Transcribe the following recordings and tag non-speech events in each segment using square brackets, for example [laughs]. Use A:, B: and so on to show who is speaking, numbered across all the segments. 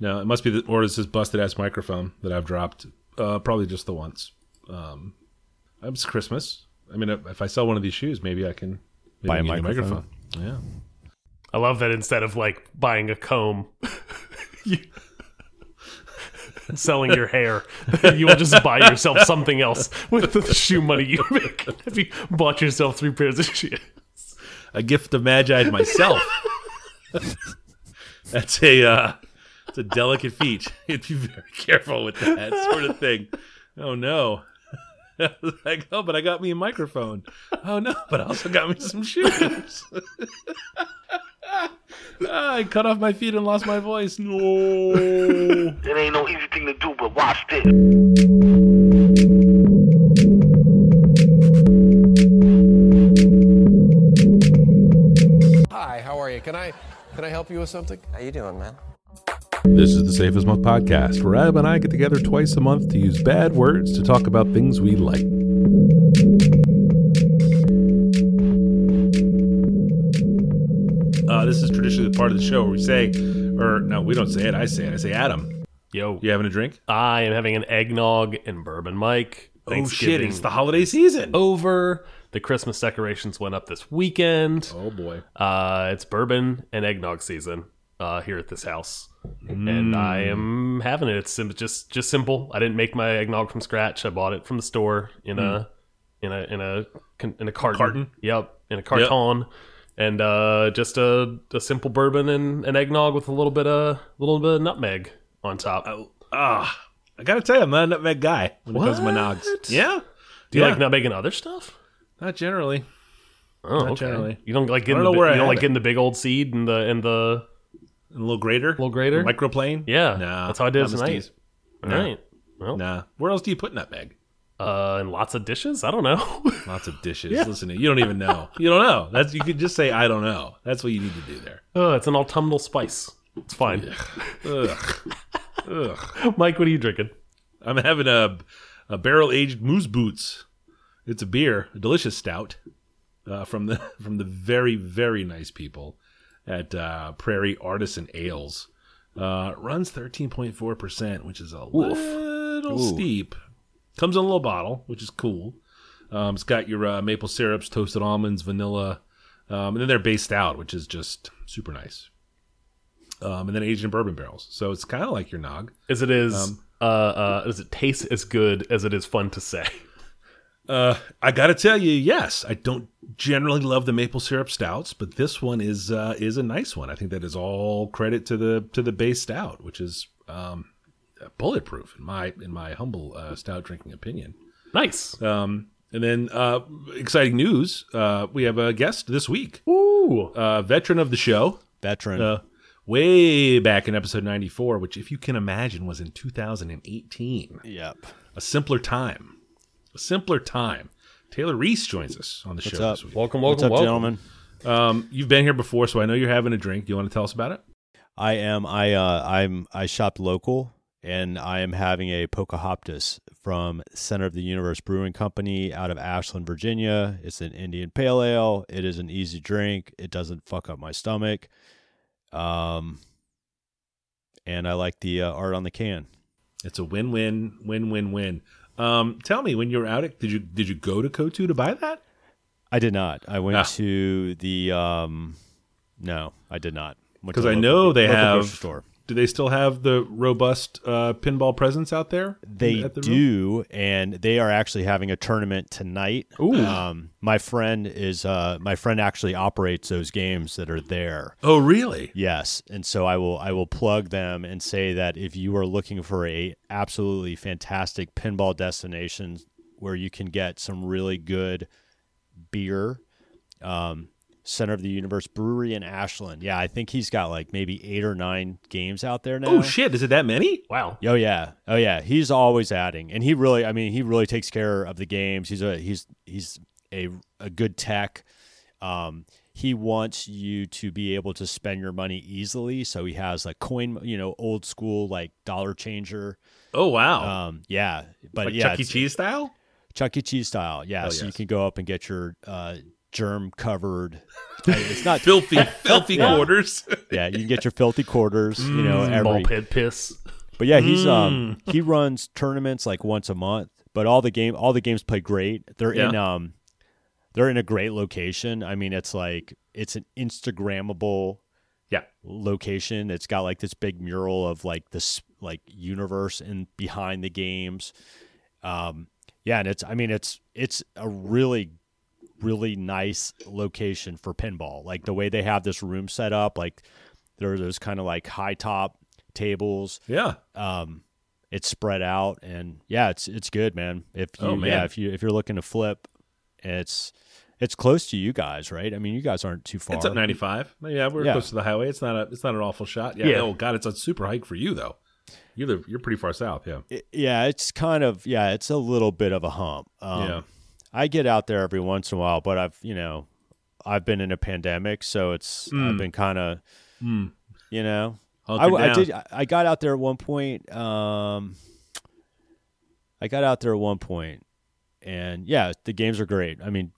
A: No, it must be the or it's this busted ass microphone that I've dropped. Uh, probably just the once. Um, it's Christmas. I mean, if if I sell one of these shoes, maybe I can maybe
B: Buy
A: I
B: a
A: can get
B: microphone.
A: Yeah.
C: I love that instead of like buying a comb, you, [laughs] selling your hair, [laughs] you will just buy yourself something else with the shoe money you make. [laughs] If you bought yourself three pairs of shoes,
A: A gift of magi myself. That's a uh, it's a delicate feat. [laughs] You'd be very careful with that sort of thing. Oh no. [laughs] like, oh, but I got me a microphone. Oh no, but I also got me some shoes. [laughs] Ah, I cut off my feet and lost my voice. No.
D: It ain't no easy thing to do, but watch this.
E: Hi, how are you? Can I can I help you with something?
F: How you doing, man?
A: This is the Safe as Milk podcast, where Ab and I get together twice a month to use bad words to talk about things we like. Uh, this is traditionally the part of the show where we say, or no, we don't say it. I say it. I say, Adam,
C: yo,
A: you having a drink?
C: I am having an eggnog and bourbon, Mike.
A: Oh shit! It's the holiday season.
C: over. The Christmas decorations went up this weekend.
A: Oh boy.
C: Uh, it's bourbon and eggnog season uh, here at this house. And I am having it. It's sim- just just simple. I didn't make my eggnog from scratch. I bought it from the store in a in a in a in a carton.
A: Mm. Carton?
C: Yep, in a carton, and uh, just a, a simple bourbon and an eggnog with a little bit of a little bit of nutmeg on top.
A: Ah, I gotta tell you, I'm not a nutmeg guy when it comes to my nogs. Yeah.
C: Do you
A: Yeah.
C: like nutmeg and other stuff?
A: Not generally.
C: Oh,
A: Not
C: okay.
A: generally.
C: You don't like
A: I
C: getting
A: don't
C: the,
A: know where I
C: you don't like
A: it.
C: getting the big old seed and the and the
A: A little grater.
C: little grater.
A: Microplane.
C: Yeah,
A: Nah.
C: that's how I did it tonight. All
A: No.
C: right. Well,
A: Nah. Where else do you put nutmeg?
C: uh, and lots of dishes. I don't know. [laughs]
A: Lots of dishes.
C: Yeah.
A: Listen, to you don't even know. You don't know. That's you could just say I don't know. That's what you need to do there.
C: oh, it's an autumnal spice. It's fine. [laughs]
A: Ugh. Ugh.
C: Mike, what are you drinking?
A: I'm having a a barrel aged moose boots. It's a beer, a delicious stout, uh, from the [laughs] from the very very nice people at uh, Prairie Artisan Ales. Uh, runs 13.4 percent, which is a little steep. Comes in a little bottle, which is cool. Um, it's got your uh, maple syrups, toasted almonds, vanilla, um, and then they're based out, which is just super nice. Um, and then aged in bourbon barrels, so it's kind of like your nog.
C: Is it is
A: Um,
C: uh uh does it taste as good as it is fun to say? [laughs]
A: Uh, I gotta tell you, yes, I don't generally love the maple syrup stouts, but this one is uh, is a nice one. I think that is all credit to the to the base stout, which is um, bulletproof in my in my humble uh, stout drinking opinion.
C: Nice.
A: Um, and then uh, exciting news: uh, we have a guest this week,
C: Ooh.
A: uh, veteran of the show,
B: Veteran.
A: uh, way back in episode ninety four, which, if you can imagine, was in two thousand and eighteen.
B: yep.
A: A simpler time, a simpler time. Taylor Reese joins us on the show
B: up?
A: this week.
C: Welcome,
B: What's
C: welcome,
B: up,
C: welcome.
B: gentlemen?
A: Um, you've been here before, so I know you're having a drink. Do you want to tell us about it?
B: I am. I uh, I'm. I shopped local, and I am having a Pocahoptas from Center of the Universe Brewing Company out of Ashland, Virginia. It's an Indian Pale Ale. It is an easy drink. It doesn't fuck up my stomach. Um, and I like the uh, art on the can.
A: It's a win-win, win-win-win. Um, tell me, when you were out, at, did you did you go to Kotu to buy that?
B: I did not. I went
A: Ah.
B: to the. Um, no, I did not.
A: Because I know they have. Do they still have the robust uh, pinball presence out there?
B: They
A: the room?
B: do, and they are actually having a tournament tonight.
C: Ooh.
B: Um, my friend is uh, my friend actually operates those games that are there.
A: Oh, really?
B: Yes, and so I will I will plug them and say that if you are looking for a absolutely fantastic pinball destination where you can get some really good beer, um, Center of the Universe Brewery in Ashland. Yeah, I think he's got like maybe eight or nine games out there now.
A: Oh shit! Is it that many?
C: Wow.
B: Oh yeah, oh yeah. He's always adding, and he really, I mean, he really takes care of the games. He's a he's he's a a good tech. Um, he wants you to be able to spend your money easily, so he has like coin, you know, old school like dollar changer.
A: Oh wow!
B: Um, yeah, but
A: like
B: yeah,
A: Chuck E. Cheese style?
B: Chuck E. Cheese style. Yeah,
A: Oh,
B: so you can go up and get your uh, germ covered. [laughs] It's not
A: filthy, [laughs] filthy
B: Yeah.
A: quarters. [laughs]
B: yeah. You can get your filthy quarters. You know,
C: Mm, Ball
B: every
C: pit piss.
B: But yeah, he's um he runs tournaments like once a month. But all the game all the games play great. They're in um they're in a great location. I mean, it's like it's an Instagrammable
A: yeah,
B: location. It's got like this big mural of like this like universe in behind the games. Um yeah, and it's I mean it's it's a really really nice location for pinball. Like the way they have this room set up, like there are those kind of like high top tables
A: yeah.
B: um it's spread out and yeah it's it's good man if you
A: Oh, man.
B: yeah if you if you're looking to flip it's it's close to you guys right i mean you guys aren't too far
A: It's up 95. Yeah, we're
B: Yeah.
A: close to the highway. It's not a it's not an awful shot. Yeah.
C: Yeah.
A: Oh god, it's a super hike for you though. You live you're pretty far south, yeah.
B: It- yeah it's kind of yeah it's a little bit of a hump um,
A: Yeah.
B: I get out there every once in a while but i've you know i've been in a pandemic so it's i've been kind of
A: Mm.
B: you know I, I did I- got out there at one point um i got out there at one point and yeah the games are great i mean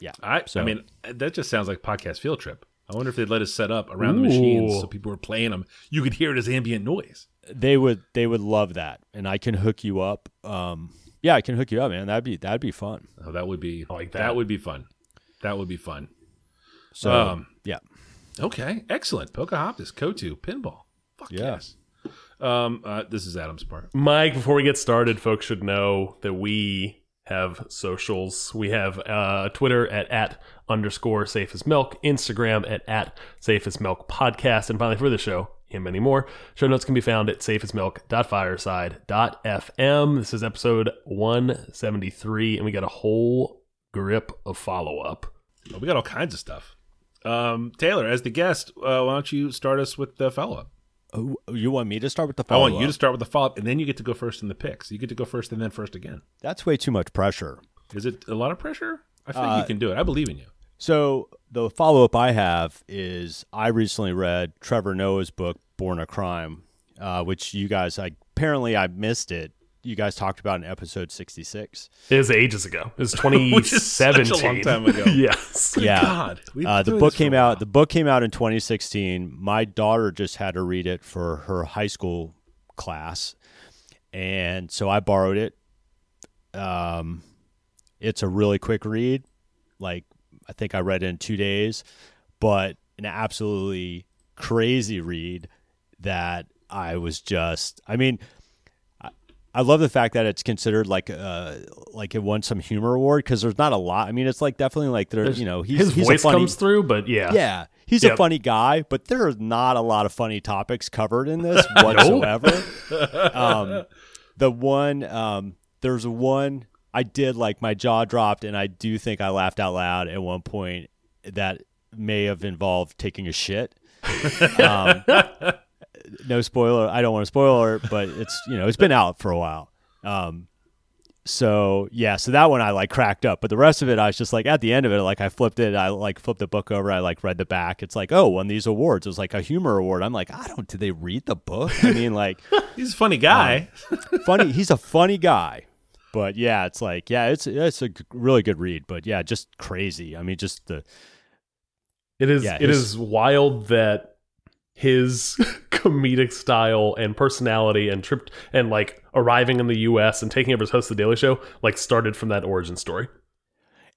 B: yeah
A: I
B: So-
A: I mean that just sounds like podcast field trip. I wonder if they'd let us set up around the machines so people were playing them. You could hear it as ambient noise.
B: they would they would love that and i can hook you up um yeah i can hook you up man that'd be that'd be fun
A: Oh, that would be
C: I like
A: that.
C: that.
A: would be fun. That would be fun.
B: so
A: Um,
B: yeah
A: Okay, excellent. Pocahontas, Kotu, pinball. Fuck
B: Yeah.
A: yes. Um, uh, this is Adam's part.
C: Mike, before we get started, folks should know that we have socials. We have uh, Twitter at, at underscore safe as milk, Instagram at, at safe as milk podcast, and finally for the show, and anymore. Show notes can be found at safeasmilk.fireside.fm. This is episode 173, and we got a whole grip of follow up.
A: Oh, we got all kinds of stuff. Um, Taylor, as the guest, uh, why don't you start us with the follow up?
B: Oh, you want me to start with the follow up?
A: I want you to start with the follow up, and then you get to go first in the picks. You get to go first and then first again.
B: that's way too much pressure
A: Is it a lot of pressure? I think
B: Uh,
A: you can do it. I believe in you.
B: So the follow up I have is I recently read Trevor Noah's book Born a Crime, uh, which you guys I apparently I missed it. You guys talked about in episode sixty six.
C: It was ages ago. It was [laughs]
A: Which is such a
C: 2017.
A: long time ago. [laughs]
C: yes.
A: Good
B: yeah.
A: God.
B: Uh, the book
A: this for a
B: came out. The book came out in 2016. My daughter just had to read it for her high school class, and so I borrowed it. Um, it's a really quick read. Like I think I read it in two days, but an absolutely crazy read that I was just. I mean. I- I love the fact that it's considered like uh like it won some humor award because there's not a lot. I mean, it's like definitely like there's you know he's
C: His
B: he's
C: voice
B: funny,
C: comes through, but yeah.
B: yeah, he's
C: Yep.
B: a funny guy, but there are not a lot of funny topics covered in this [laughs] whatsoever. [laughs] um, the one, um, there's one I did like my jaw dropped, and I do think I laughed out loud at one point that may have involved taking a shit. [laughs] Um, no spoiler. I don't want to spoil it, but it's you know it's been out for a while. Um, so yeah, so that one I like cracked up, but the rest of it I was just like at the end of it, like I flipped it, I like flipped the book over, I like read the back. It's like, oh, won these awards. It was like a humor award. I'm like, I don't. Did they read the book? I mean, like, [laughs]
A: He's a funny guy.
B: funny. He's a funny guy, but yeah, it's like, yeah, it's it's a really good read, but yeah, just crazy. I mean, just the
C: It is
B: Yeah,
C: it
B: his-
C: is wild that his [laughs] comedic style and personality and trip and like arriving in the US and taking over as host of the Daily Show like started from that origin story.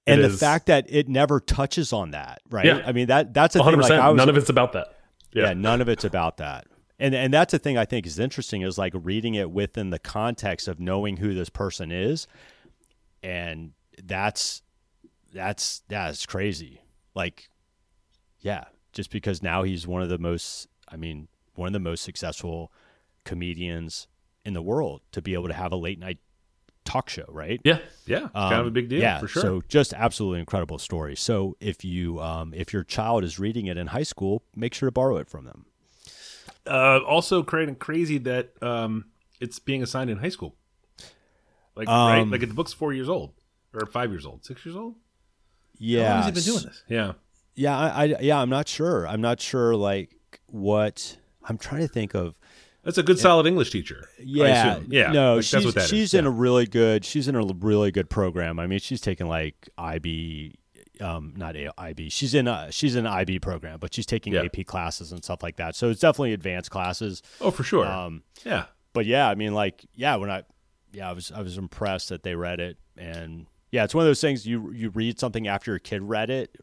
B: and
C: It
B: the
C: is-
B: fact that it never touches on that, right?
C: Yeah.
B: I mean that that's a
C: 100%.
B: thing. Like, I was,
C: None of it's about that.
B: yeah.
C: Yeah.
B: none of it's about that and and that's the thing i think is interesting is like reading it within the context of knowing who this person is and that's that's that's crazy like yeah just because now he's one of the most i mean one of the most successful comedians in the world to be able to have a late night talk show right
C: Yeah.
A: Yeah, it's kind of a
B: um,
A: big deal
B: yeah,
A: for sure.
B: So just absolutely incredible story. So if you um, if your child is reading it in high school, make sure to borrow it from them.
A: Uh, also, creating crazy that um, it's being assigned in high school. Like
B: Um,
A: right, like the book's four years old or five years old, six years old.
B: Yeah,
A: How long has he been doing this? Yeah,
B: Yeah, I, I yeah, I'm not sure. I'm not sure like what I'm trying to think of.
A: that's a good, solid English teacher.
B: Yeah,
A: yeah.
B: No,
A: like,
B: she's
A: that's what that is.
B: she's in
A: Yeah.
B: a really good she's in a really good program. I mean, she's taken like IB um, not A- IB. She's in a, she's in an IB program, but she's taking
A: Yeah.
B: AP classes and stuff like that. So it's definitely advanced classes.
A: Oh, for sure.
B: Um,
A: yeah.
B: but yeah, I mean, like, yeah, when I, yeah, I was, I was impressed that they read it, and yeah, it's one of those things you you read something after your kid read it,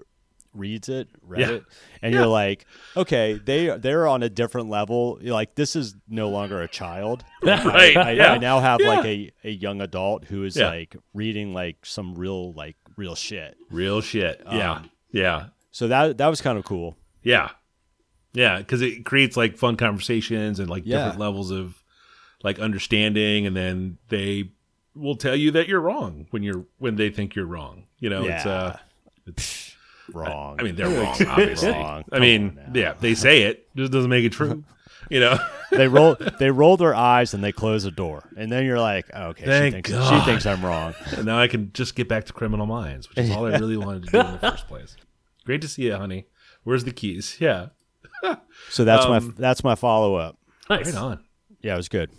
B: reads it, read
A: Yeah.
B: it, and
A: Yeah.
B: you're like, okay, they they're on a different level. You're like, this is no longer a child. [laughs]
A: Right.
B: I,
A: yeah.
B: I now have like a, a young adult who is like reading like some real like real shit.
A: Real shit. yeah.
B: Um,
A: Yeah.
B: So that that was kind of cool.
A: Yeah. Yeah. Because it creates like fun conversations and like
B: Yeah.
A: different levels of like understanding. And then they will tell you that you're wrong when you're, when they think you're wrong. You know, it's, uh, it's,
B: Wrong.
A: I mean, they're wrong, obviously.
B: Wrong.
A: I mean,
B: Come on now.
A: yeah, they say it, just doesn't make it true. [laughs] You know, [laughs]
B: they roll they roll their eyes and they close the door, and then you're like, oh, okay,
A: Thank
B: she thinks she thinks I'm wrong. [laughs]
A: and now I can just get back to criminal minds, which is all I [laughs] really wanted to do in the first place. Great to see you, honey. Where's the keys? Yeah,
B: So that's
A: Um,
B: my that's my follow up.
C: Nice.
A: right on.
B: Yeah, it was good.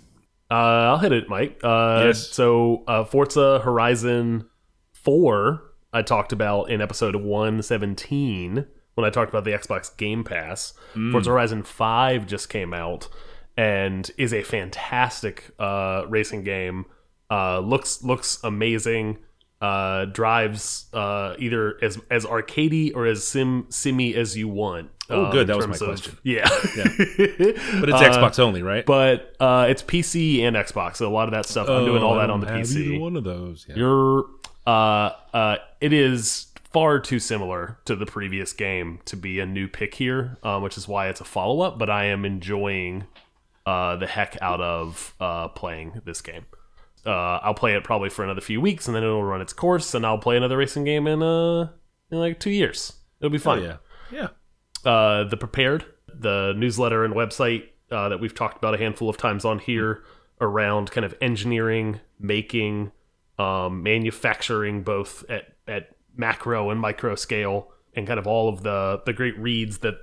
C: Uh, I'll hit it, Mike. Uh,
A: Yes.
C: So, uh, Forza Horizon 4, I talked about in episode 117 when I talked about the Xbox Game Pass. Forza Horizon 5 just came out and is a fantastic uh, racing game. Uh, looks looks amazing. Uh, drives uh, either as as arcadey or as sim simmy as you want.
A: Oh,
C: um,
A: good. That was my
C: of-
A: question. [laughs]
C: Yeah,
A: But it's [laughs]
C: Uh,
A: Xbox only, right?
C: but uh, it's PC and Xbox. So a lot of that stuff, I'm doing all that on the
A: Oh, I don't have
C: PC.
A: One of those. Yeah.
C: You're, uh, uh, it is far too similar to the previous game to be a new pick here, um, which is why it's a follow up. But I am enjoying uh, the heck out of uh, playing this game. Uh, I'll play it probably for another few weeks, and then it'll run its course, and I'll play another racing game in uh in like two years. It'll be fun
A: yeah. Yeah.
C: uh, the prepared the newsletter and website uh, that we've talked about a handful of times on here around kind of engineering making um, manufacturing both at, at macro and micro scale and kind of all of the the great reads that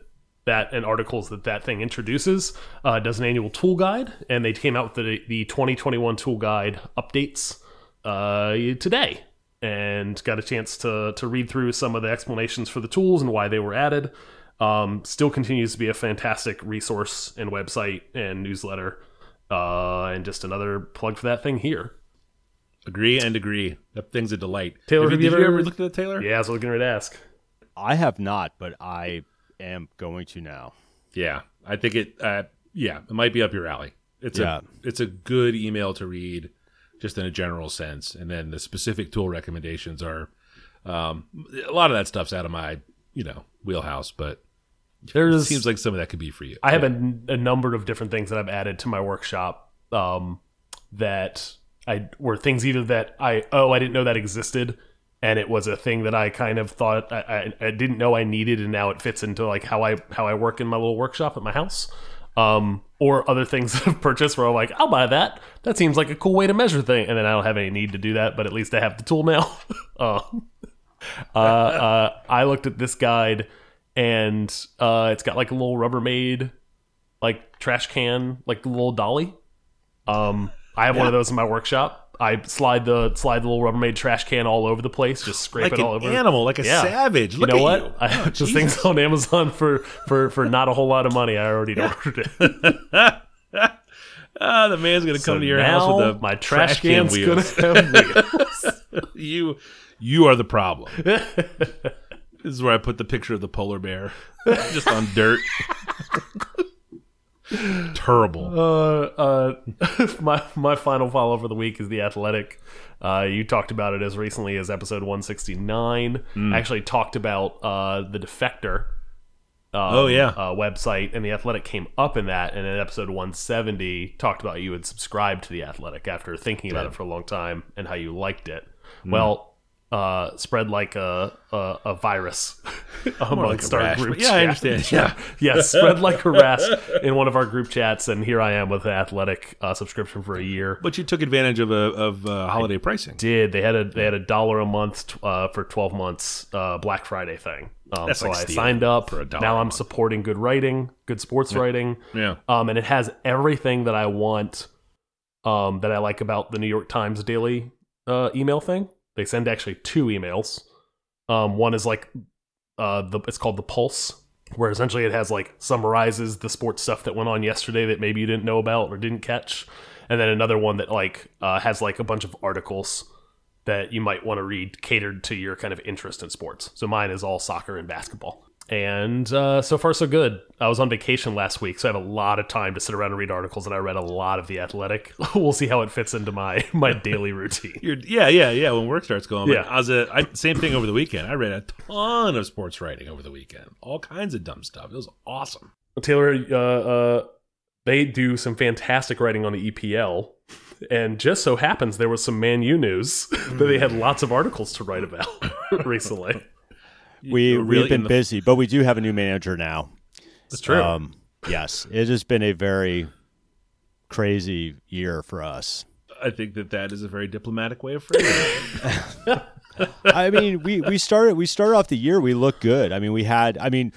C: that and articles that that thing introduces uh, does an annual tool guide and they came out with the, the 2021 tool guide updates uh, today and got a chance to to read through some of the explanations for the tools and why they were added. Um, still continues to be a fantastic resource and website and newsletter, uh, and just another plug for that thing here.
A: Agree and agree. That thing's a delight.
C: Taylor,
A: Have
C: have
A: you,
C: you
A: you
C: ever-
A: looked at that, Taylor?
C: Yeah, I was looking to ask.
B: I have not, but I am going to now.
A: Yeah, I think it. Uh, yeah, it might be up your alley. It's
B: Yeah.
A: a it's a good email to read, just in a general sense, and then the specific tool recommendations are. Um, a lot of that stuff's out of my you know wheelhouse, but it
C: There's
A: seems like some of that could be for you.
C: I have a, a number of different things that I've added to my workshop um, that I were things either that I oh I didn't know that existed and it was a thing that I kind of thought I, I, I didn't know I needed and now it fits into like how I how I work in my little workshop at my house. Um, or other things [laughs] that I've purchased where I'm like I'll buy that. That seems like a cool way to measure thing. And then I don't have any need to do that but at least I have the tool now. [laughs] Um, uh, uh, I looked at this guide and uh, it's got like a little Rubbermaid like trash can, like little dolly. Um, I have one of those in my workshop. I slide the slide the little Rubbermaid trash can all over the place, just scrape
A: like
C: it all over.
A: animal, like a
C: Yeah.
A: savage.
C: You know
A: at
C: what?
A: you.
C: I
A: Oh,
C: have this thing's on Amazon for for for not a whole lot of money. I already ordered it. [laughs]
A: Ah, the man's gonna
C: So [laughs]
A: come to your house with a
C: my trash,
A: can wheels.
C: wheels.
A: you, you are the problem. [laughs] this is where I put the picture of the polar bear, just on dirt. Terrible.
C: Uh, uh, [laughs] my my final follow for the week is the Athletic. Uh, you talked about it as recently as episode 169.
A: Hmm.
C: Actually, talked about uh, the Defector. Um,
A: Oh, yeah.
C: uh, website and the Athletic came up in that, and in episode 170 talked about you had subscribed to the Athletic after thinking about it for a long time and how you liked it.
A: Hmm.
C: Well, uh, spread like a a, a virus [laughs] amongst
A: a
C: our group.
A: yeah, I understand. Yeah.
C: yes, [laughs] spread [laughs] like a rash in one of our group chats, and here I am with an athletic uh, subscription for a year.
A: But you took advantage of a of uh, holiday pricing.
C: Did they had a they had a dollar a month uh, for twelve months uh, Black Friday thing? Um,
A: That's
C: so
A: like
C: I signed up.
A: for a dollar
C: Now I'm supporting good writing, good sports writing.
A: Yeah.
C: Um, and it has everything that I want. Um, that I like about the New York Times daily uh, email thing. They send actually two emails. Um, one is like uh, the it's called the Pulse, where essentially it has like summarizes the sports stuff that went on yesterday that maybe you didn't know about or didn't catch, and then another one that like uh, has like a bunch of articles that you might want to read catered to your kind of interest in sports. So mine is all soccer and basketball. And uh, so far, so good. I was on vacation last week, so I have a lot of time to sit around and read articles, and I read a lot of The Athletic. [laughs] we'll see how it fits into my my [laughs] daily routine.
A: You're, yeah, yeah, yeah. When work starts going,
C: Yeah.
A: I was a I, same thing over the weekend. I read a ton of sports writing over the weekend, all kinds of dumb stuff. It was awesome.
C: Taylor, uh, uh, they do some fantastic writing on the EPL, and just so happens there was some Man U news [laughs] that they had lots of articles to write about recently.
B: We
A: really
B: we've been
A: the-
B: busy, but we do have a new manager now.
C: That's true.
B: Um, yes, it has been a very crazy year for us.
A: I think that that is a very diplomatic way of phrasing it. [laughs]
B: I mean, we we started we started off the year we looked good. I mean, we had I mean,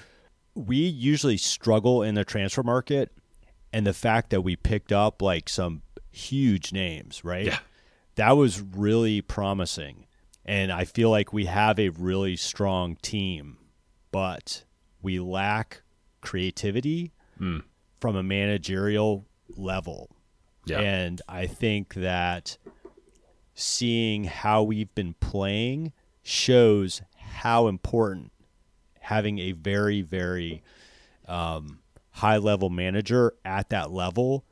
B: we usually struggle in the transfer market and the fact that we picked up like some huge names, right?
A: Yeah.
B: That was really promising. And I feel like we have a really strong team, but we lack creativity from a managerial level.
A: Yeah.
B: And I think that seeing how we've been playing shows how important having a very, very um, high level manager at that level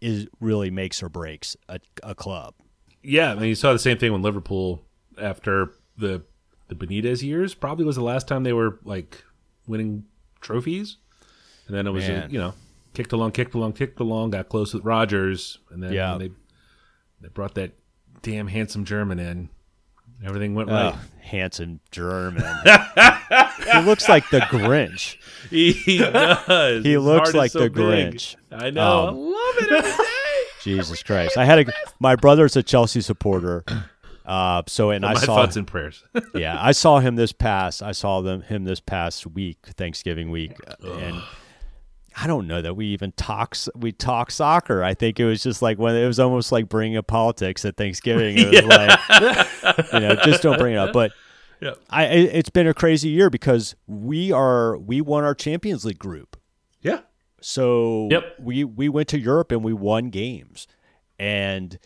B: is really makes or breaks a, a club.
A: Yeah, I mean, you saw the same thing when Liverpool after the the Benitez years probably was the last time they were like winning trophies, and then it was
B: Man.
A: you know kicked along, kicked along, kicked along, got close with Rodgers, and then
B: Yeah.
A: they they brought that damn handsome German in. Everything went right.
B: Oh, handsome German. [laughs] he looks like the Grinch.
A: He does.
B: He
A: His
B: looks like
A: so
B: the
A: big.
B: Grinch.
A: I know. I
B: Um,
A: love it every day. [laughs]
B: Jesus Christ! I had a my brother's a Chelsea supporter, uh, so and I
A: My
B: saw
A: thoughts and prayers. [laughs]
B: yeah, I saw him this past. I saw them him this past week, Thanksgiving week, and I don't know that we even talk. We talk soccer. I think it was just like when it was almost like bringing up politics at Thanksgiving. It was [laughs] like, you know, just don't bring it up. But
A: Yep.
B: I, it- it's been a crazy year because we are we won our Champions League group.
A: yeah.
B: So
C: Yep.
B: we we went to Europe and we won games, and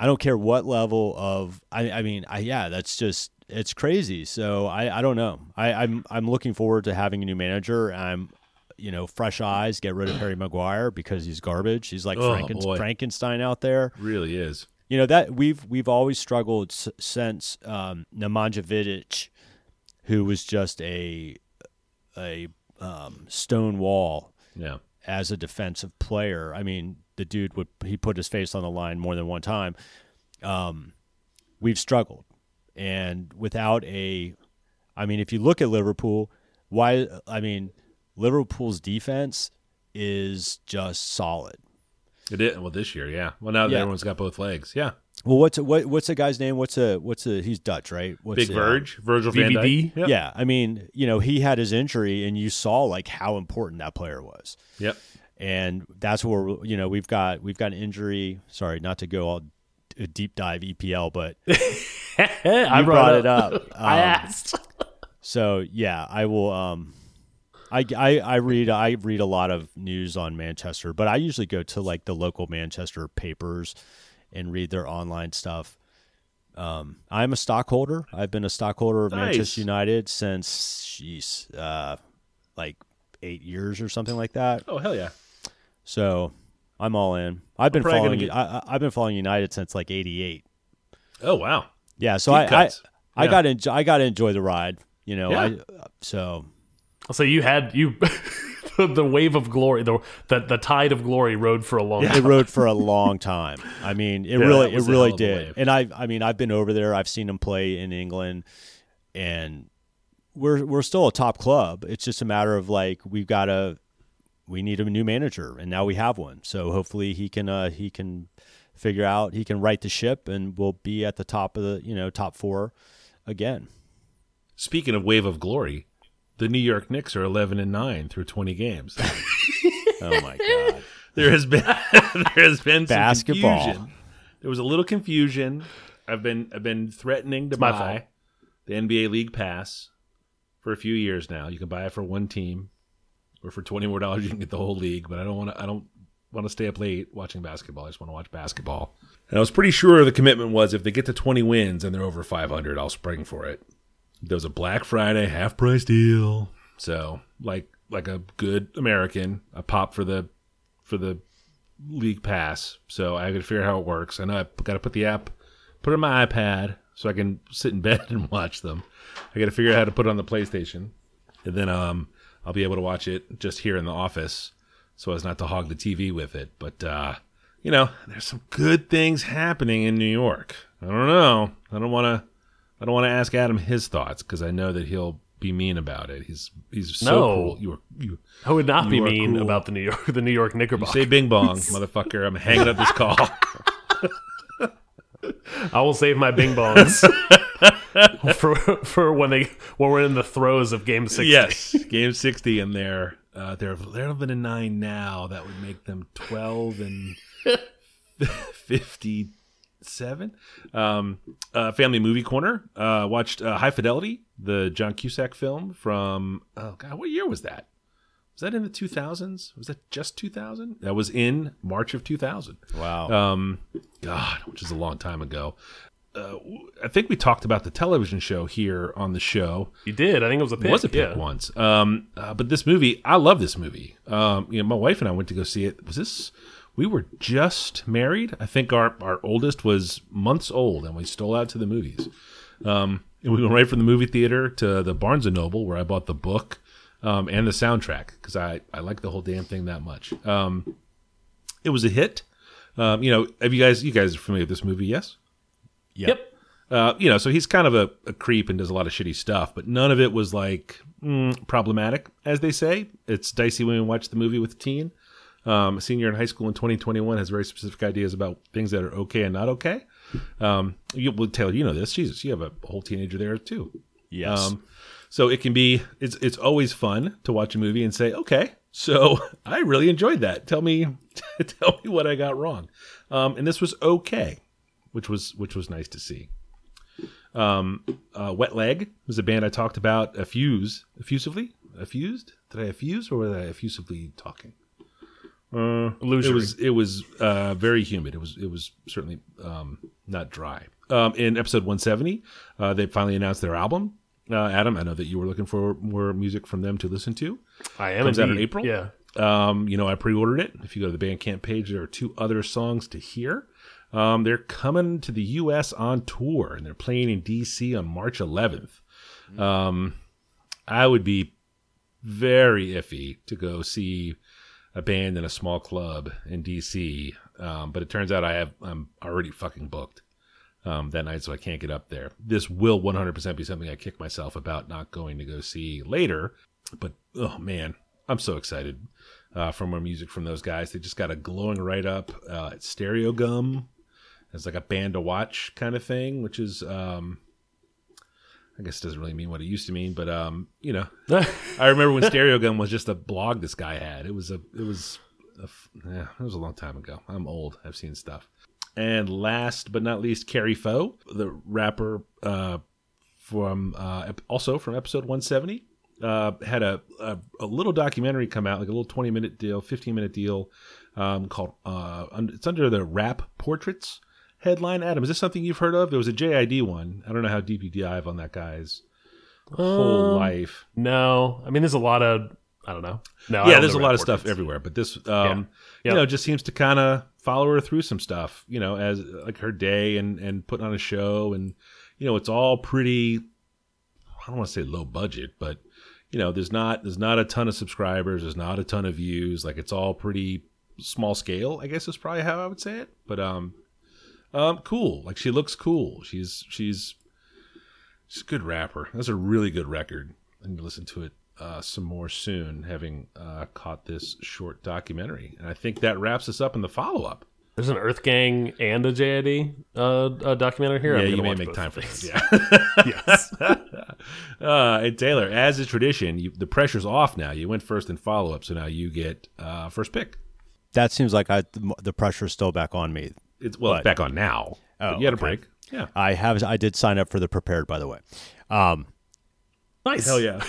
B: I don't care what level of I, I mean I yeah that's just it's crazy. So I, I don't know. I, I'm I'm looking forward to having a new manager. I'm you know fresh eyes. Get rid of Harry Maguire because he's garbage. He's like
A: Oh,
B: Franken- Frankenstein out there.
A: Really is.
B: You know that we've we've always struggled s- since um, Nemanja Vidic, who was just a a um, stone wall
A: Yeah.
B: as a defensive player. I mean, the dude would he put his face on the line more than one time. Um, we've struggled, and without a, I mean, if you look at Liverpool, why? I mean, Liverpool's defense is just solid.
A: It is. Well, this year, yeah. Well, now that
B: Yeah.
A: everyone's got both legs. Yeah.
B: Well, what's a, what, what's the guy's name? What's a what's a he's Dutch, right? What's
A: Big
B: the,
A: Verge, Virgil van
C: VVD?
A: Dijk. Yep.
B: Yeah, I mean, you know, he had his injury, and you saw like how important that player was.
A: Yep.
B: And that's where you know we've got we've got an injury. Sorry, not to go all a deep dive EPL, but [laughs]
C: I
B: brought it up.
C: I
B: Um,
C: asked. [laughs]
B: So yeah, I will. Um, I, I I read I read a lot of news on Manchester, but I usually go to like the local Manchester papers and read their online stuff. Um, I'm a stockholder. I've been a stockholder of
A: Nice.
B: Manchester United since, jeez, uh, like eight years or something like that.
A: Oh hell yeah.
B: So I'm all in. I've been
A: probably gonna
B: following.
A: get-
B: I, I- I've been following United since like '88.
A: Oh wow.
B: Yeah, so
A: Deep
B: I, I
A: cuts.
B: I
A: Yeah.
B: got to enjoy, I got to enjoy the ride. You know,
A: Yeah.
B: I so
C: So you had you [laughs] the wave of glory, the, the the tide of glory rode for a long
B: it
C: time.
B: rode for a [laughs] long time. I mean, it
A: Yeah,
B: really it really
A: hell of a
B: did. And I I mean, I've been over there. I've seen them play in England, and we're we're still a top club. It's just a matter of like we've got to we need a new manager, and now we have one. So hopefully he can uh, he can figure out he can right the ship, and we'll be at the top of the you know top four again.
A: Speaking of wave of glory, the New York Knicks are 11 and 9 through 20 games. [laughs]
B: Oh my god. [laughs]
A: there has been [laughs] there has been some
B: Basketball.
A: confusion. There was a little confusion. I've been I've been threatening to
C: my
A: buy. the NBA League Pass for a few years now. You can buy it for one team, or for twenty more dollars you can get the whole league. But I don't want to. I don't want to stay up late watching basketball. I just want to watch basketball. And I was pretty sure the commitment was if they get to twenty wins and they're over five hundred, I'll spring for it. There was a Black Friday half price deal, so like like a good American, I pop for the for the league pass. So I to figure out how it works. I know I got to put the app, put it on my iPad so I can sit in [laughs] bed and watch them. I got to figure out how to put it on the PlayStation, and then um I'll be able to watch it just here in the office, so as not to hog the TV with it. But uh, you know, there's some good things happening in New York. I don't know. I don't want to. I don't want to ask Adam his thoughts because I know that he'll be mean about it. He's he's so
C: No.
A: cruel. You are you.
C: I would not be mean
A: cool.
C: about the New York the New York
A: You
C: Knickerbockers.
A: say Bing Bong, motherfucker. I'm hanging up this call. [laughs]
C: I will save my Bing Bongs [laughs] [laughs] for for when they when we're in the throes of Game Six.
A: yes, game sixty, and they're uh, they're they're eleven and nine now. That would make them twelve and [laughs] fifty seven. Um, uh, family movie corner. Uh, watched uh, High Fidelity, the John Cusack film from oh god, what year was that? Was that in the two thousands? Was that just two thousand? That was in March of two thousand.
B: Wow.
A: Um, God, which is a long time ago. Uh, I think we talked about the television show here on the show.
C: You did. I think it was a pick.
A: It was a pick
C: yeah.
A: once. Um, uh, but this movie, I love this movie. Um, you know, my wife and I went to go see it. Was this? We were just married. I think our our oldest was months old, and we stole out to the movies. Um, and we went right from the movie theater to the Barnes and Noble, where I bought the book um, and the soundtrack because I I like the whole damn thing that much. Um, it was a hit. Um, you know, have you guys you guys are familiar with this movie? Yes.
C: Yep.
A: Uh, you know, so he's kind of a, a creep and does a lot of shitty stuff, but none of it was like mm, problematic, as they say. It's dicey when we watch the movie with a teen. Um, a senior in high school in 2021 has very specific ideas about things that are okay and not okay. Um, you, well, Taylor, you know this. Jesus, you have a whole teenager there too.
B: yes.
A: Um, so it can be. It's it's always fun to watch a movie and say, okay, so [laughs] I really enjoyed that. Tell me, [laughs] tell me what I got wrong. Um, and this was okay, which was which was nice to see. Um, uh, Wet Leg was a band I talked about. Effuse, effusively, effused. Did I effuse or was I effusively talking? Uh, it was it was uh, very humid. It was it was certainly um, not dry. Um, in episode 170, uh, they finally announced their album. Uh, Adam, I know that you were looking for more music from them to listen to.
C: I am.
A: Comes out in. April?
C: Yeah.
A: Um, you know, I pre-ordered it. If you go to the Bandcamp page, there are two other songs to hear. Um, they're coming to the U.S. on tour, and they're playing in D.C. on March 11th. Um, I would be very iffy to go see a band in a small club in D.C. Um, but it turns out I have I'm already fucking booked um, that night, so I can't get up there. This will 100% be something I kick myself about not going to go see later. But oh man, I'm so excited uh, for more music from those guys. They just got a glowing write up uh, at Stereogum. It's like a band to watch kind of thing, which is, um, I guess, doesn't really mean what it used to mean, but um, you know, [laughs] I remember when Stereogum was just a blog this guy had. It was a, it was, a, yeah, it was a long time ago. I'm old. I've seen stuff. And last but not least, Kari Faux, the rapper uh, from uh, also from episode 170, uh, had a, a a little documentary come out, like a little 20 minute deal, 15 minute deal, um, called uh, it's under the Rap Portraits headline. Adam, is this something you've heard of? There was a JID one. I don't know how deep you dive on that guy's whole
C: Um,
A: life.
C: No, I mean there's a lot of I don't know. No,
A: yeah, there's a lot of stuff everywhere, but this, um,
C: Yeah.
A: you know, just seems to kind of follow her through some stuff, you know, as like her day and and putting on a show, and you know, it's all pretty. I don't want to say low budget, but you know, there's not there's not a ton of subscribers, there's not a ton of views, like it's all pretty small scale. I guess is probably how I would say it, but um, um, cool. Like she looks cool. She's she's she's a good rapper. That's a really good record. I need to listen to it uh, some more soon, having uh, caught this short documentary. And I think that wraps us up in the follow up.
C: There's an Earth Gang and a JID uh, uh, documentary here.
A: Yeah,
C: I'm
A: you may make time for this. [laughs] Yeah.
C: yes. [laughs]
A: uh, and Taylor, as is tradition, you, the pressure's off now. You went first in follow up, so now you get uh, first pick.
B: that seems like I the, the pressure's still back on me.
A: It's well, it's back on now.
B: Oh,
A: you had a break. Yeah.
B: I have I did sign up for the prepared by the way. Um,
C: Nice.
A: Hell yeah.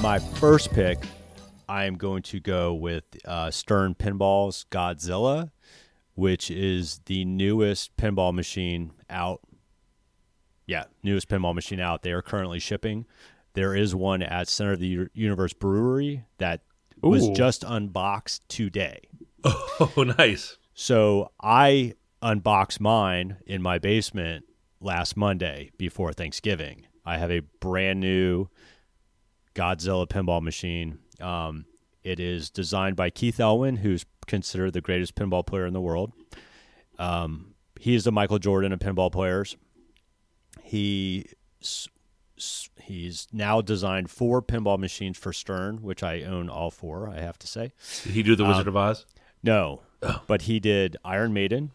B: my first pick, I am going to go with uh, Stern Pinball's Godzilla, which is the newest pinball machine out. Yeah, newest pinball machine out. They are currently shipping. There is one at Center of the Universe Brewery that was just unboxed today. [laughs]
A: Oh, nice.
B: So I unboxed mine in my basement last Monday before Thanksgiving. I have a brand new Godzilla pinball machine. Um, it is designed by Keith Elwin, who's considered the greatest pinball player in the world. Um, he is the Michael Jordan of pinball players. He he's now designed four pinball machines for Stern, which I own all four. I have to say.
A: Did he do the Wizard of Oz?
B: No,
A: Oh.
B: but he did Iron Maiden.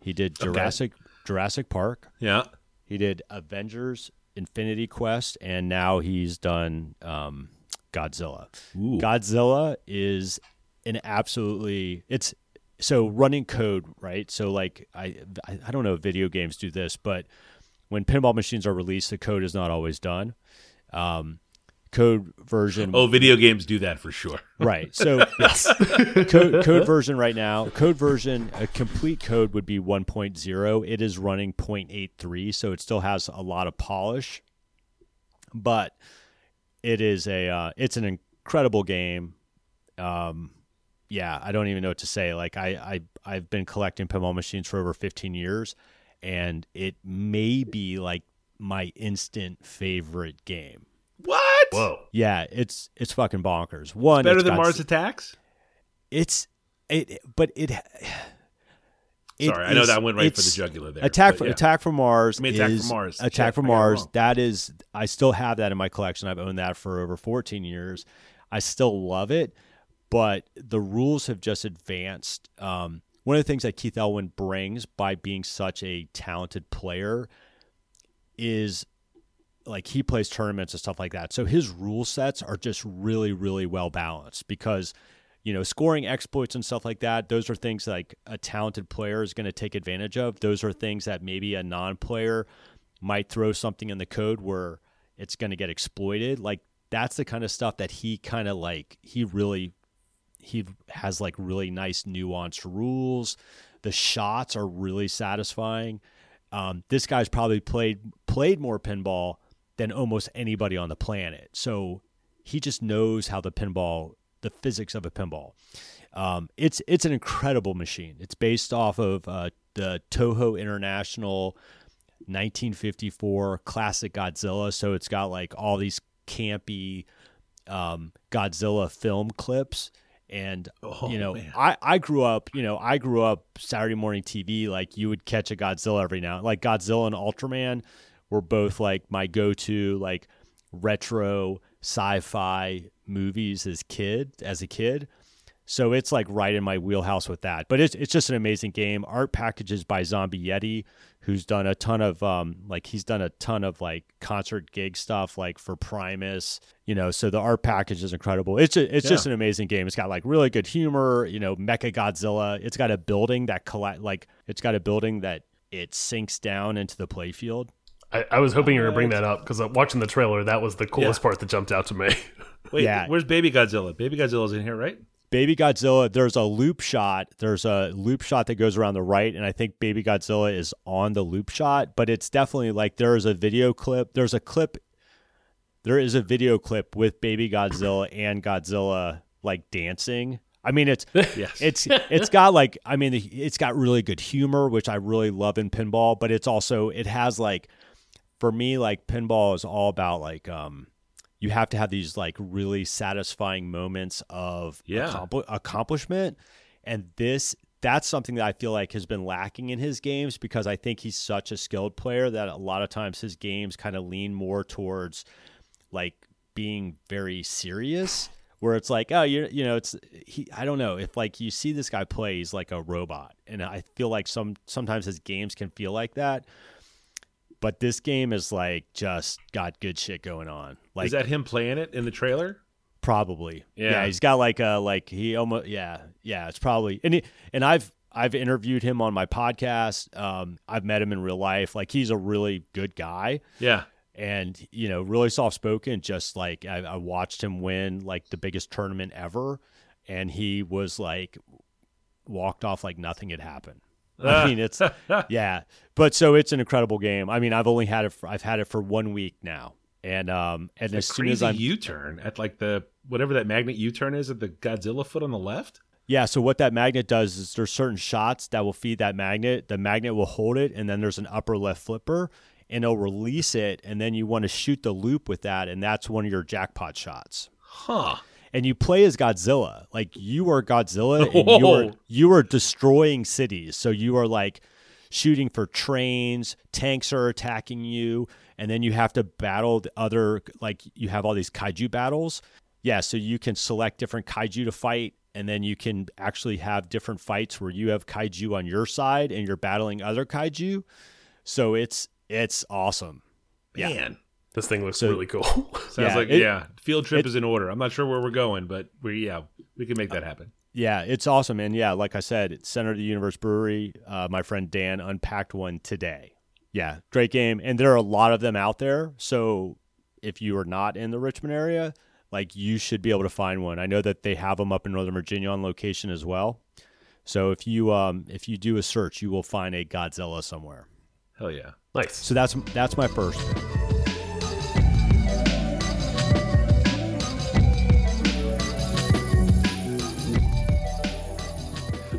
B: He did
A: Okay.
B: Jurassic Jurassic Park.
A: Yeah.
B: He did Avengers, Infinity Quest, and now he's done um, Godzilla.
A: Ooh.
B: Godzilla is an absolutely it's so running code, right? So like I I I don't know if video games do this, but when pinball machines are released, the code is not always done. Um, code version
A: Oh, video games do that for sure.
B: Right. So [laughs] [laughs] code, code version right now, code version, a complete code would be 1.0. It is running 0.83, so it still has a lot of polish, but it is a uh, it's an incredible game. Um, yeah, I don't even know what to say. Like I, I I've been collecting pinball machines for over 15 years, and it may be like my instant favorite game.
A: What?
C: Whoa.
B: Yeah, it's it's fucking bonkers. One
A: Better
B: it's
A: than
B: got
A: Mars Attacks?
B: it's it, but it. [sighs] it
A: Sorry, I know that went right for the jugular there.
B: Attack for
A: yeah.
B: Attack from Mars.
A: I mean, Attack from Mars.
B: Attack
A: Shit,
B: from
A: I got it
B: Mars. That is, I still have that in my collection. I've owned that for over 14 years. I still love it, but the rules have just advanced. Um, one of the things that Keith Elwin brings by being such a talented player is like he plays tournaments and stuff like that. So his rule sets are just really, really well balanced because, you know, scoring exploits and stuff like that, those are things like a talented player is going to take advantage of. Those are things that maybe a non player might throw something in the code where it's going to get exploited. Like that's the kind of stuff that he kind of like, he really, he has like really nice nuanced rules. The shots are really satisfying. Um, this guy's probably played played more pinball than almost anybody on the planet. So he just knows how the pinball, the physics of a pinball. Um, it's it's an incredible machine. It's based off of uh, the Toho International 1954 classic Godzilla. So it's got like all these campy um, Godzilla film clips. And
A: Oh,
B: you know,
A: man.
B: I, I grew up, you know, I grew up Saturday morning TV. Like you would catch a Godzilla every now, like Godzilla and Ultraman were both like my go-to like retro sci-fi movies as kid as a kid. So it's like right in my wheelhouse with that. But it's it's just an amazing game. Art packages by Zombie Yeti, who's done a ton of um like he's done a ton of like concert gig stuff like for Primus, you know. So the art package is incredible. It's a, it's just an amazing game. It's got like really good humor, you know, Mecha Godzilla. It's got a building that collect like it's got a building that it sinks down into the playfield.
C: I, I was hoping you were going to bring that up because watching the trailer, that was the coolest
A: Yeah.
C: part that jumped out to me. [laughs]
A: Wait,
B: Yeah.
A: where's Baby Godzilla? Baby Godzilla's in here, right?
B: Baby Godzilla, there's a loop shot. There's a loop shot that goes around the right, and I think Baby Godzilla is on the loop shot, but it's definitely like there is a video clip. There's a clip, there is a video clip with Baby Godzilla and Godzilla like dancing. I mean, it's [laughs]
A: Yes.
B: it's it's got like I mean, it's got really good humor, which I really love in pinball, but it's also it has like for me like pinball is all about like um you have to have these like really satisfying moments of
A: Yeah.
B: accompli- accomplishment. And this that's something that I feel like has been lacking in his games because I think he's such a skilled player that a lot of times his games kind of lean more towards like being very serious where it's like oh you you know it's he I don't know if like you see this guy play he's like a robot. And I feel like some sometimes his games can feel like that but this game is like just got good shit going on like
A: Is that him playing it in the trailer?
B: Probably. Yeah.
A: Yeah.
B: he's got like a like he almost yeah yeah it's probably and he, and I've I've interviewed him on my podcast. Um, I've met him in real life. Like he's a really good guy
A: Yeah.
B: and you know really soft spoken. Just like I, I watched him win like the biggest tournament ever, and he was like walked off like nothing had happened. I mean it's [laughs] yeah, but so it's an incredible game. I mean I've only had it for, I've had it for one week now. And um and
A: A
B: as soon as I'm
A: U-turn at like the whatever that magnet U-turn is at the Godzilla foot on the left.
B: Yeah, so what that magnet does is there's certain shots that will feed that magnet. The magnet will hold it, and then there's an upper left flipper, and it'll release it, and then you want to shoot the loop with that, and that's one of your jackpot shots.
A: Huh.
B: And you play as Godzilla, like you are Godzilla, [laughs] and you are you are destroying cities. So you are like shooting for trains, tanks are attacking you, and then you have to battle the other like you have all these kaiju battles. Yeah, so you can select different kaiju to fight, and then you can actually have different fights where you have kaiju on your side and you're battling other kaiju. So it's it's awesome. Yeah.
C: This thing looks
B: So-
C: really cool. [laughs]
A: Sounds
B: Yeah,
A: like
B: it-
A: yeah. Field trip
B: it-
A: is in order. I'm not sure where we're going, but we yeah we can make that happen.
B: Yeah, it's awesome. And yeah, like I said, it's Center of the Universe Brewery. Uh, my friend Dan unpacked one today. Yeah, great game. And there are a lot of them out there. So if you are not in the Richmond area, like you should be able to find one. I know that they have them up in Northern Virginia on location as well. So if you um, if you do a search, you will find a Godzilla somewhere.
A: Hell yeah.
C: nice.
B: So that's that's my first.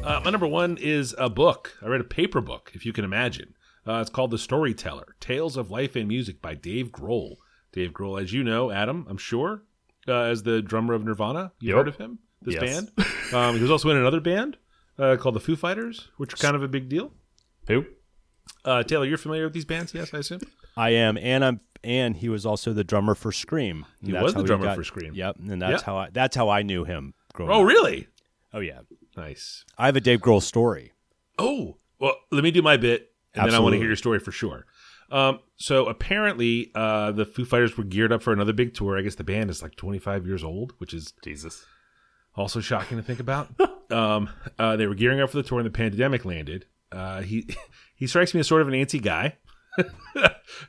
A: Uh, my number one is a book. I read a paper book, if you can imagine. Uh, it's called The Storyteller Tales of Life and Music by Dave Grohl. Dave Grohl, as you know, Adam, I'm sure, uh, as the drummer of Nirvana. You've
C: Yep.
A: heard of him, this
C: Yes.
A: band. Um, he was also in another band uh, called the Foo Fighters, which are kind of a big deal.
C: Who?
A: Uh, Taylor, you're familiar with these bands? Yes, I assume.
B: I am, and I'm, and he was also the drummer for Scream.
A: He was the drummer
B: got-
A: for Scream.
B: Yep, and that's
A: Yep.
B: how I that's how I knew him. Growing
A: Oh,
B: up.
A: really?
B: Oh yeah.
A: Nice.
B: I have a Dave Grohl story.
A: Oh, well, let me do my bit, and then I want to hear your story for sure. Um, so apparently, uh, the Foo Fighters were geared up for another big tour. I guess the band is like 25 years old, which is
C: Jesus.
A: also shocking to think about. [laughs] um, uh, they were gearing up for the tour, and the pandemic landed. Uh, he [laughs] he strikes me as sort of an antsy guy.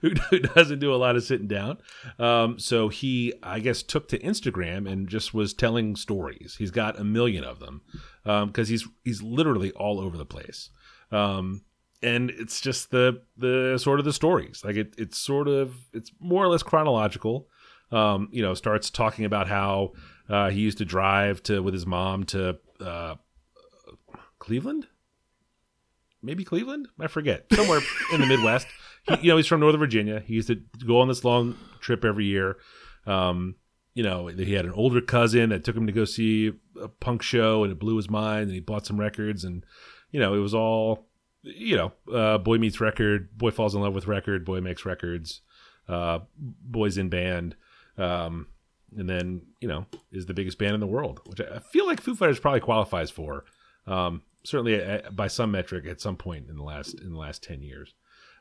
A: Who, doesn't do a lot of sitting down. Um, so he, I guess, took to Instagram and just was telling stories. He's got a million of them because he's he's literally all over the place. Um, and it's just the the sort of the stories. Like it, it's sort of it's more or less chronological. Um, you know, starts talking about how uh, he used to drive to with his mom to uh, Cleveland, maybe Cleveland. I forget somewhere in the Midwest. He, you know, he's from Northern Virginia. He used to go on this long trip every year. Um, you know, he had an older cousin that took him to go see a punk show, and it blew his mind. And he bought some records, and you know, it was all you know, uh, boy meets record, boy falls in love with record, boy makes records, uh, boys in band, um, and then you know is the biggest band in the world, which I feel like Foo Fighters probably qualifies for, um, certainly uh by some metric at some point in the last in the last ten years.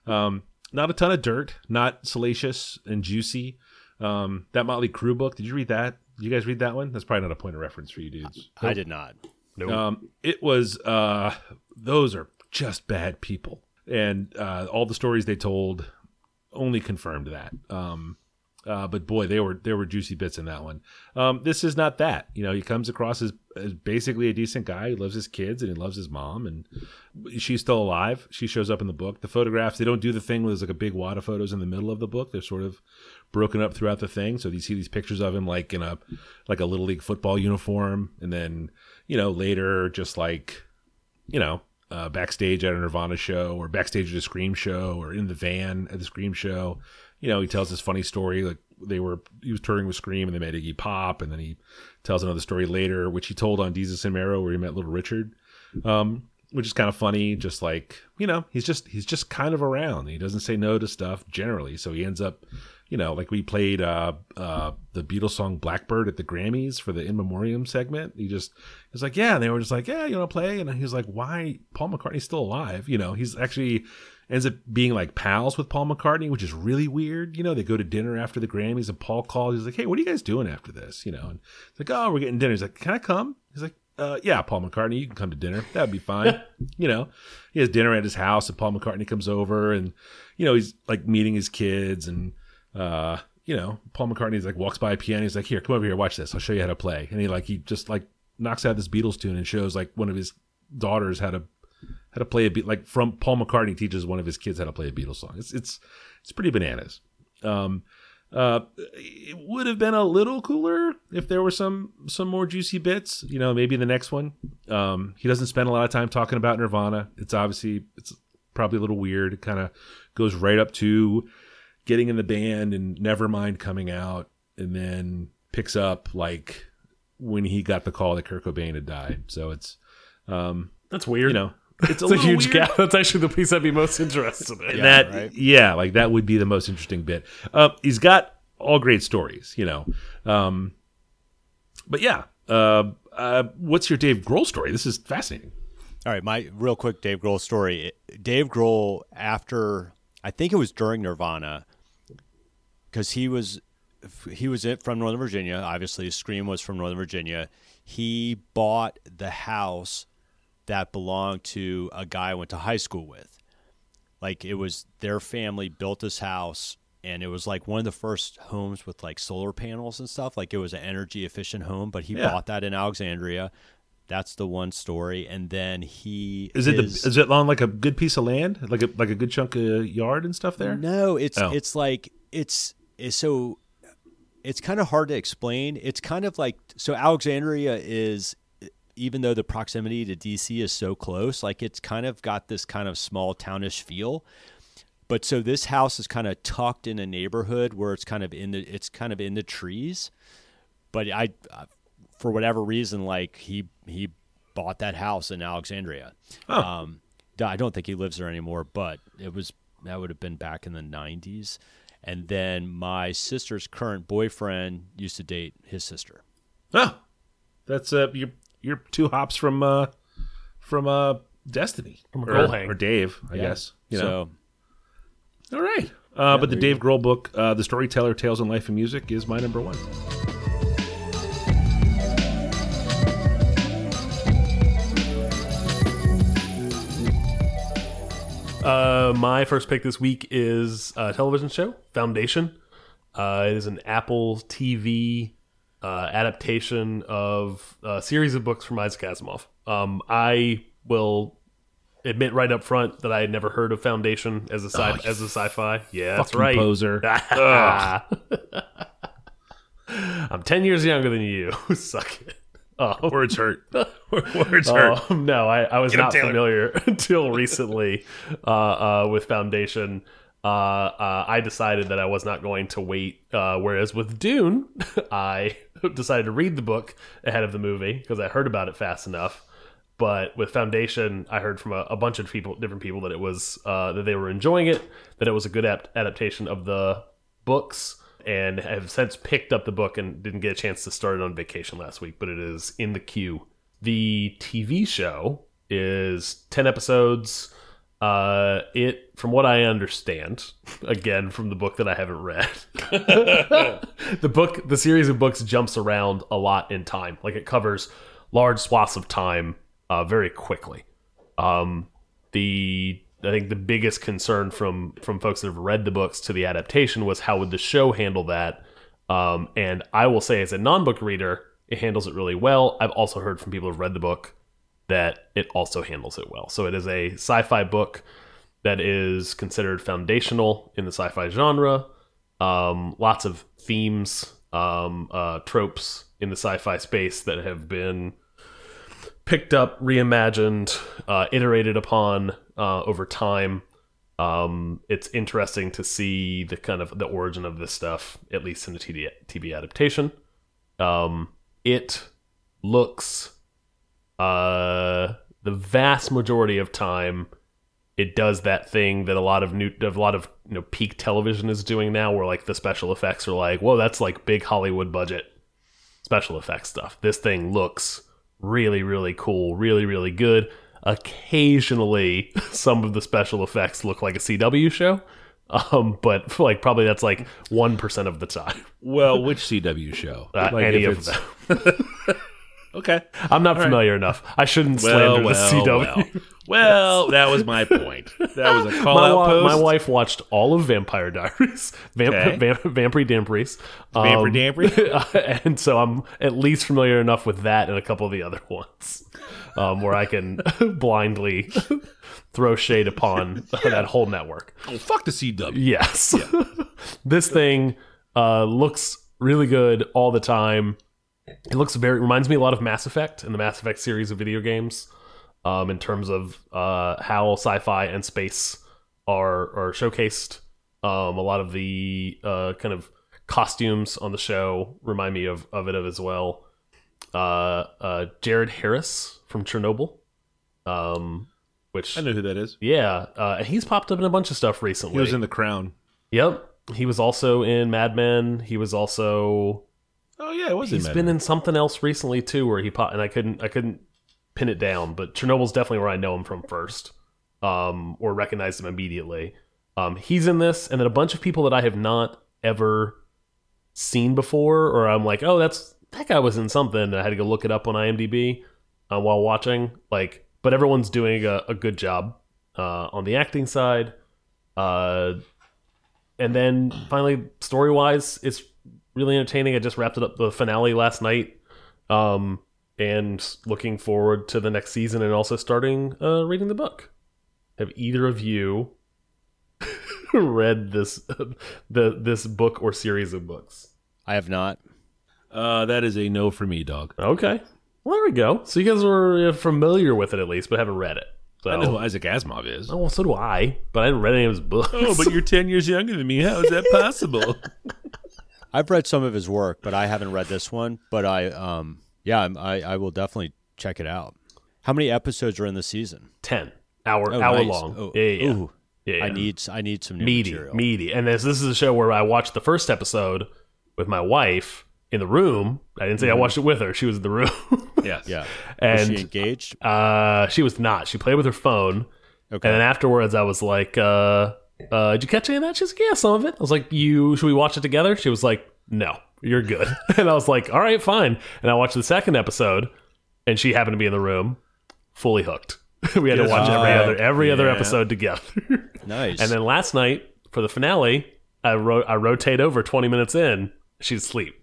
A: Um, not a ton of dirt, not salacious and juicy. Um, that Motley Crue book, did you read that? Did you guys read that one? That's probably not a point of reference for you dudes.
B: I did not.
C: Nope.
A: Um, it was uh, those are just bad people, and uh, all the stories they told only confirmed that. Um, uh, but boy, they were there were juicy bits in that one. Um, this is not that. You know, he comes across as, as basically a decent guy. He loves his kids and he loves his mom, and she's still alive. She shows up in the book. The photographs they don't do the thing where there's like a big wad of photos in the middle of the book. They're sort of broken up throughout the thing. So you see these pictures of him like in a like a little league football uniform, and then you know later just like you know uh, backstage at a Nirvana show or backstage at a Scream show or in the van at the Scream show. You know, he tells this funny story like they were he was touring with Scream and they met Iggy Pop, and then he tells another story later, which he told on Jesus and Mero where he met Little Richard. Um, which is kind of funny, just like you know, he's just he's just kind of around. He doesn't say no to stuff generally, so he ends up you know, like we played uh, uh, the Beatles song Blackbird at the Grammys for the In Memoriam segment. He just he was like, yeah, and they were just like, yeah, you want to play? And he was like, why? Paul McCartney's still alive. You know, he's actually ends up being like pals with Paul McCartney, which is really weird. You know, they go to dinner after the Grammys, and Paul calls. He's like, hey, what are you guys doing after this? You know, and it's like, oh, we're getting dinner. He's like, can I come? He's like, uh, yeah, Paul McCartney, you can come to dinner. That'd be fine. [laughs] you know, he has dinner at his house, and Paul McCartney comes over, and you know, he's like meeting his kids and uh, you know, Paul McCartney's like walks by a piano. He's like, "Here, come over here, watch this. I'll show you how to play." And he like he just like knocks out this Beatles tune and shows like one of his daughters how to how to play a beat like from Paul McCartney teaches one of his kids how to play a Beatles song. It's it's it's pretty bananas. Um, uh, it would have been a little cooler if there were some some more juicy bits. You know, maybe the next one. Um, he doesn't spend a lot of time talking about Nirvana. It's obviously it's probably a little weird. It kind of goes right up to getting in the band and Nevermind coming out, and then picks up like when he got the call that Kurt Cobain had died. So it's um,
C: That's weird.
A: you know it's a,
C: it's a, huge
A: weird.
C: gap. That's actually the piece I'd be most interested in.
B: Yeah,
A: that
B: right.
A: yeah, like that would be the most interesting bit. Uh, he's got all great stories, you know. Um, but yeah, uh, uh, what's your Dave Grohl story? This is fascinating.
B: All right, my real quick Dave Grohl story. Dave Grohl, after I think it was during Nirvana, because he was he was in, from Northern Virginia. Obviously, Scream was from Northern Virginia. He bought the house that belonged to a guy I went to high school with. Like it was their family built this house, and it was like one of the first homes with like solar panels and stuff. Like it was an energy efficient home, but he
A: Yeah.
B: bought that in Alexandria. That's the one story, and then he
A: Is it
B: his-
A: the, is it on like a good piece of land, like a like a good chunk of yard and stuff there?
B: No, it's
A: Oh.
B: it's like it's, it's so it's kind of hard to explain. It's kind of like so Alexandria is even though the proximity to DC is so close, like it's kind of got this kind of small townish feel. But so this house is kind of tucked in a neighborhood where it's kind of in the it's kind of in the trees. But I for whatever reason like he he bought that house in Alexandria.
A: Oh.
B: Um I don't think he lives there anymore, but it was that would have been back in the 90s. And then my sister's current boyfriend used to date his sister.
A: Oh, that's uh, you're you're two hops from uh from uh Destiny
C: From a
A: or,
C: Grohl hang.
A: or Dave, I guess. You know,
B: So
A: all right. Uh, but the Dave Grohl book, uh, The Storyteller: Tales in Life and Music, is my number one.
C: Uh, my first pick this week is a television show, Foundation. Uh, it is an Apple TV uh, adaptation of a series of books from Isaac Asimov. Um, I will admit right up front that I had never heard of Foundation as a sci
A: oh,
C: as a sci-fi. Yeah, that's right.
A: poser. [laughs]
C: I'm ten years younger than you. [laughs] Suck it. Oh,
A: Words hurt. [laughs] Words hurt.
C: um, no, I, I was
A: Get
C: not familiar until recently uh, uh, with Foundation. Uh, uh, I decided that I was not going to wait. Uh, whereas with Dune, I decided to read the book ahead of the movie because I heard about it fast enough. But with Foundation, I heard from a, a bunch of people, different people, that it was uh, that they were enjoying it, that it was a good ap adaptation of the books, and have since picked up the book and didn't get a chance to start it on vacation last week, but it is in the queue. The TV show is 10 episodes. Uh, it, from what I understand, [laughs] again, from the book that I haven't read, [laughs] the book, the series of books jumps around a lot in time. Like it covers large swaths of time uh, very quickly. Um, the I think the biggest concern from from folks that have read the books to the adaptation was how would the show handle that. Um, and I will say, as a non-book reader, it handles it really well. I've also heard from people who've read the book that it also handles it well. So it is a sci-fi book that is considered foundational in the sci-fi genre. Um, lots of themes, um, uh, tropes in the sci-fi space that have been picked up, reimagined, uh, iterated upon uh, over time. Um, it's interesting to see the kind of the origin of this stuff, at least in the TV, TV adaptation. Um, it looks uh, the vast majority of time it does that thing that a lot of new a lot of you know peak television is doing now where like the special effects are like whoa that's like big hollywood budget special effects stuff. This thing looks really really cool really really good. Occasionally [laughs] some of the special effects look like a cw show um but like probably that's like 1% of the time.
A: Well, which CW show?
C: uh,
A: Like,
C: any of them [laughs]
A: Okay.
C: i'm not familiar enough i shouldn't slander the cw
A: well. Well, [laughs] that was my point. That was a call
C: my,
A: out post.
C: my wife watched all of Vampire Diaries, [laughs] Vamp-
A: Okay.
C: Vamp- Vampire Damperies,
A: Vampire Dampery? [laughs]
C: and so I'm at least familiar enough with that and a couple of the other ones, um, where I can blindly throw shade upon that whole network.
A: oh, fuck the CW.
C: Yes, this thing uh, looks really good all the time. It looks very reminds me a lot of Mass Effect and the Mass Effect series of video games, um, in terms of uh, how sci-fi and space are are showcased. Um, a lot of the uh, kind of costumes on the show remind me of of it as well. Uh, uh, Jared Harris from Chernobyl, um, which
A: I know who that is.
C: yeah, uh, and he's popped up in a bunch of stuff recently.
A: He was in The Crown.
C: Yep. He was also in Mad Men. He was also
A: Oh yeah, it was
C: he's
A: in
C: been in something else recently too where he popped and I couldn't I couldn't pin it down, but Chernobyl's definitely where I know him from first. Um or recognize him immediately. Um he's in this and then a bunch of people that I have not ever seen before or I'm like, "Oh, that's that guy was in something." I had to go look it up on IMDb uh, while watching like but everyone's doing a, a good job uh on the acting side. Uh and then finally story wise it's really entertaining i just wrapped it up the finale last night um and looking forward to the next season and also starting uh reading the book have either of you [laughs] read this [laughs] the this book or series of books
B: I have not.
A: Uh, that is a no for me, dog.
C: okay well there we go so you guys were uh, familiar with it at least but haven't read it so
A: I know who Isaac Asimov is.
C: oh well so do i but i didn't read any of his books
A: Oh, but you're ten years younger than me. How is that [laughs] possible?
B: I've read some of his work, but I haven't read this one. But I, um, yeah, I'm, I, I will definitely check it out. How many episodes are in the season?
C: 10 hour
B: Oh,
C: hour
B: nice.
C: long
B: Oh,
C: yeah, yeah, yeah.
B: ooh.
C: Yeah,
B: I need, I need some new
C: meaty,
B: material.
C: meaty. And this this is a show where I watched the first episode with my wife in the room. I didn't say I watched it with her; she was in the room, [laughs]
A: yes.
B: Yeah. Was
C: and
B: she engaged?
C: uh, she was not. She played with her phone,
B: Okay.
C: and then afterwards, I was like, uh, uh, "Did you catch any of that?" She's like, "Yeah, some of it." I was like, "You should we watch it together?" She was like, "No, you're good." [laughs] and I was like, "All right, fine." And I watched the second episode, and she happened to be in the room, fully hooked. [laughs] we had to
A: Yes.
C: watch every
B: Oh,
C: other every other episode together. [laughs]
B: nice.
C: And then last night for the finale, I ro- I rotate over 20 minutes in. She's asleep.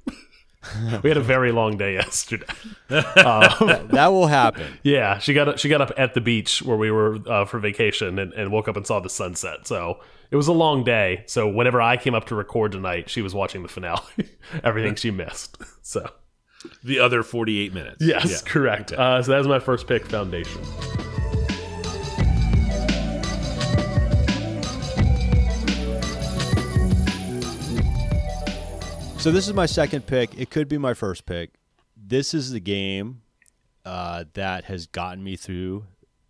C: [laughs] we had a very long day yesterday. [laughs] Um,
B: that will happen.
C: yeah, she got up, she got up at the beach where we were uh, for vacation and, and woke up and saw the sunset. So it was a long day. So whenever I came up to record tonight, she was watching the finale. [laughs] Everything she missed. So
A: The other forty-eight minutes.
C: yes,
A: Yeah.
C: correct. Uh, so that was my first pick. Foundation.
B: So this is my second pick. It could be my first pick. This is the game uh, that has gotten me through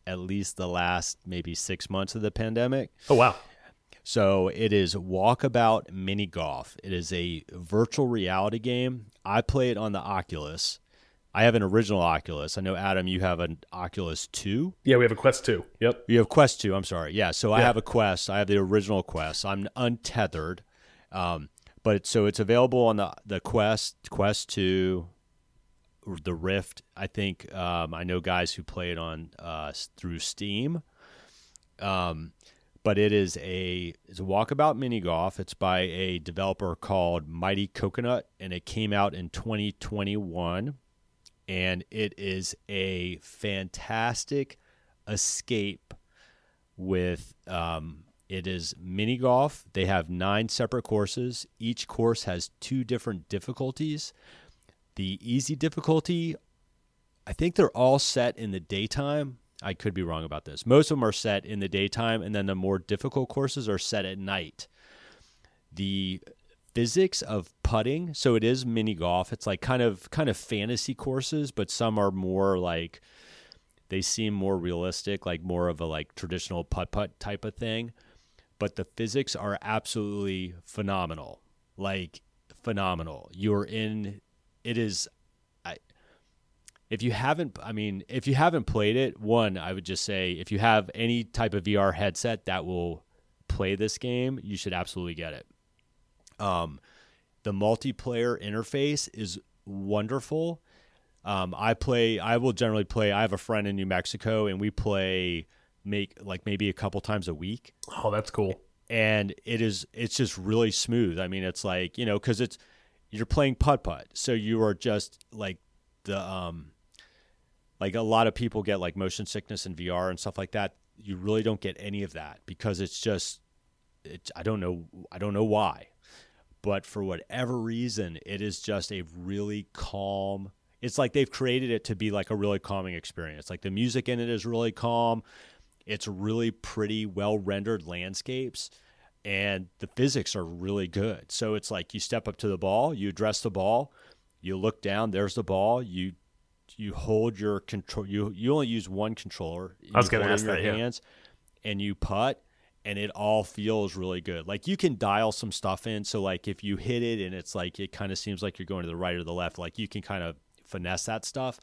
B: at least the last maybe six months of the pandemic.
C: Oh wow.
B: So it is Walkabout Mini Golf. It is a virtual reality game. I play it on the Oculus. I have an original Oculus. I know Adam, you have an Oculus 2.
C: Yeah, we have a quest Two. Yep.
B: You have Quest 2, I'm sorry. Yeah, so I have a Quest. I have the original Quest. I'm untethered. Um, but so it's available on the the Quest, Quest 2, the Rift. I think um, I know guys who play it on uh, through Steam. Um, but it is a it's a walkabout mini golf. It's by a developer called Mighty Coconut, and it came out in 2021. And it is a fantastic escape with um, it is mini golf. They have nine separate courses. Each course has two different difficulties. The easy difficulty, I think they're all set in the daytime. I could be wrong about this. Most of them are set in the daytime, and then the more difficult courses are set at night. The physics of putting, so it is mini golf. It's like kind of kind of fantasy courses, but some are more like they seem more realistic, like more of a like traditional putt putt type of thing. But the physics are absolutely phenomenal. Like phenomenal. You're in it is I if you haven't I mean, if you haven't played it, one, I would just say if you have any type of VR headset that will play this game, you should absolutely get it. Um the multiplayer interface is wonderful. Um, I play. I will generally play. I have a friend in New Mexico, and we play make like maybe a couple times a week.
C: Oh, that's cool.
B: And it is. It's just really smooth. I mean, it's like you know, because it's you're playing putt putt, so you are just like the um, like a lot of people get like motion sickness and VR and stuff like that. You really don't get any of that because it's just. It's. I don't know. I don't know why but for whatever reason, it is just a really calm. It's like they've created it to be like a really calming experience. Like the music in it is really calm. It's really pretty, well rendered landscapes, and the physics are really good. So it's like you step up to the ball, you address the ball, you look down, there's the ball, you you hold your control. You you only use one controller.
C: I was gonna ask
B: your
C: that, yeah.
B: hands, and you putt and it all feels really good. Like you can dial some stuff in. So like if you hit it and it's like it kind of seems like you're going to the right or the left, like you can kind of finesse that stuff.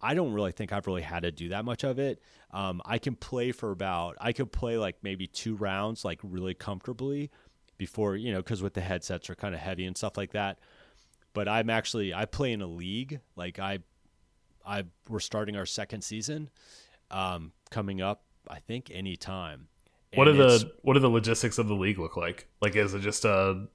B: I don't really think I've really had to do that much of it. Um, I can play for about I could play like maybe two rounds like really comfortably before you know because with the headsets are kind of heavy and stuff like that. But I'm actually I play in a league like I I we're starting our second season um, coming up I think any time.
C: What are
B: And
C: the what are the logistics of the league look like? Like, is it just a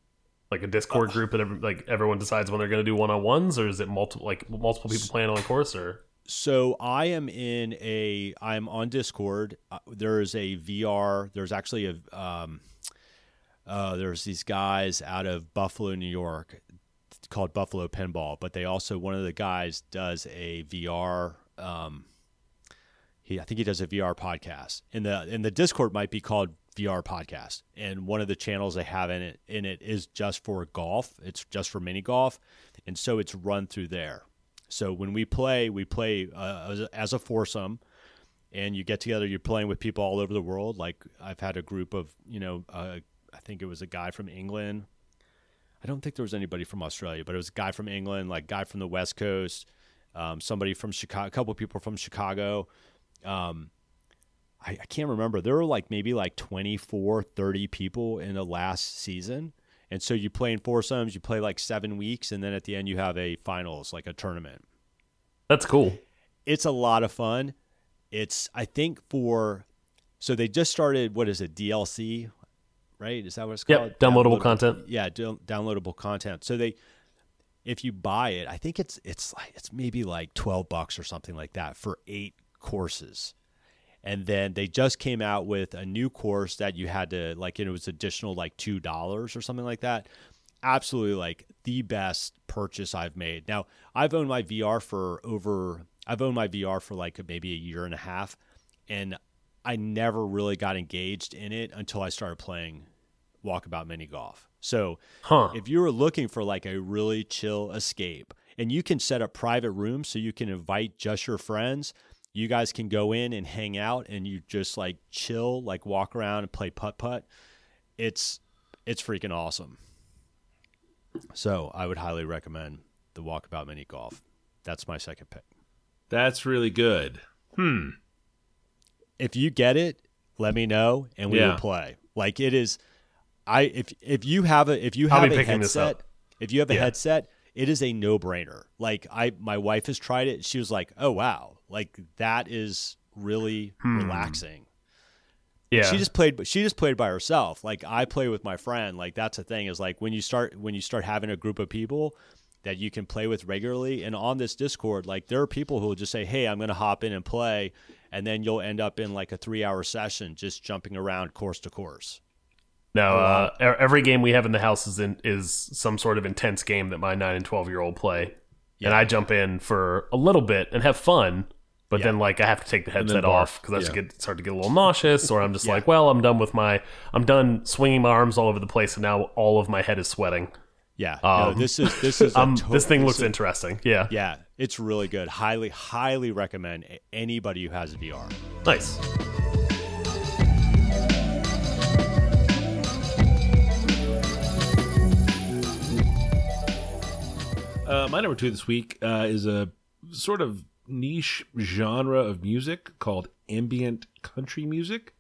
C: like a Discord
B: Uh,
C: group that every, like everyone decides when they're going to do one on ones, or is it multiple like multiple people playing on a course? Or
B: So I am in a I'm on Discord. Uh, there is a VR. There's actually a um, uh, there's these guys out of Buffalo, New York, called Buffalo Pinball. But they also one of the guys does a VR. Um, he I think he does a VR podcast. And the and the Discord might be called VR podcast. And one of the channels they have in it in it is just for golf. It's just for mini golf, and so it's run through there. So when we play, we play uh, as, a, foursome, and you get together. You're playing with people all over the world. Like I've had a group of, you know, uh, I think it was a guy from England. I don't think there was anybody from Australia, but it was a guy from England, like guy from the West Coast, um, somebody from Chicago, a couple people from Chicago. Um, I, I can't remember. There were like maybe like 24, 30 people in the last season. And so you play in foursomes, you play like seven weeks, and then at the end you have a finals, like a tournament
C: that's cool.
B: it's a lot of fun. It's I think for so they just started what is it DLC, right? Is that what it's called?
C: Yep, downloadable content.
B: Yeah, do, downloadable content. So they if you buy it, I think it's it's like it's maybe like 12 bucks or something like that for 8 courses. And then they just came out with a new course that you had to like it was additional like $2 or something like that absolutely like the best purchase I've made. Now, I've owned my VR for over I've owned my VR for like maybe a year and a half and I never really got engaged in it until I started playing Walkabout Mini Golf. So,
C: Huh.
B: if you were looking for like a really chill escape and you can set up private rooms so you can invite just your friends, you guys can go in and hang out and you just like chill, like walk around and play putt putt. It's it's freaking awesome. So I would highly recommend the Walkabout Mini Golf. That's my second pick.
A: That's really good. Hmm.
B: If you get it, let me know and we
A: Yeah.
B: will play. Like it is I if if you have a if you have a headset, if you have a
C: Yeah.
B: headset, it is a no-brainer. Like I my wife has tried it. She was like, "Oh wow. Like that is really
C: Hmm.
B: relaxing."
C: Yeah.
B: She just played she just played by herself. Like I play with my friend. Like that's the thing is like when you start when you start having a group of people that you can play with regularly and on this Discord, like there are people who will just say, "Hey, I'm going to hop in and play." And then you'll end up in like a 3-hour session just jumping around course to course.
C: no, uh, every game we have in the house is in, is some sort of intense game that my nine and twelve year old play, and I jump in for a little bit and have fun. But
B: Yeah.
C: then, like, I have to take the headset off because I just
A: Yeah.
C: get start to get a little nauseous, or I'm just [laughs]
B: Yeah.
C: like, well, I'm done with my, I'm done swinging my arms all over the place, and now all of my head is sweating.
B: Yeah, no,
C: Um,
B: this is this is [laughs]
C: Um, this thing looks
B: is-
C: interesting. Yeah.
B: Yeah, it's really good. Highly, highly recommend anybody who has a VR.
C: Nice.
A: Uh, my number two this week uh, is a sort of niche genre of music called ambient country music.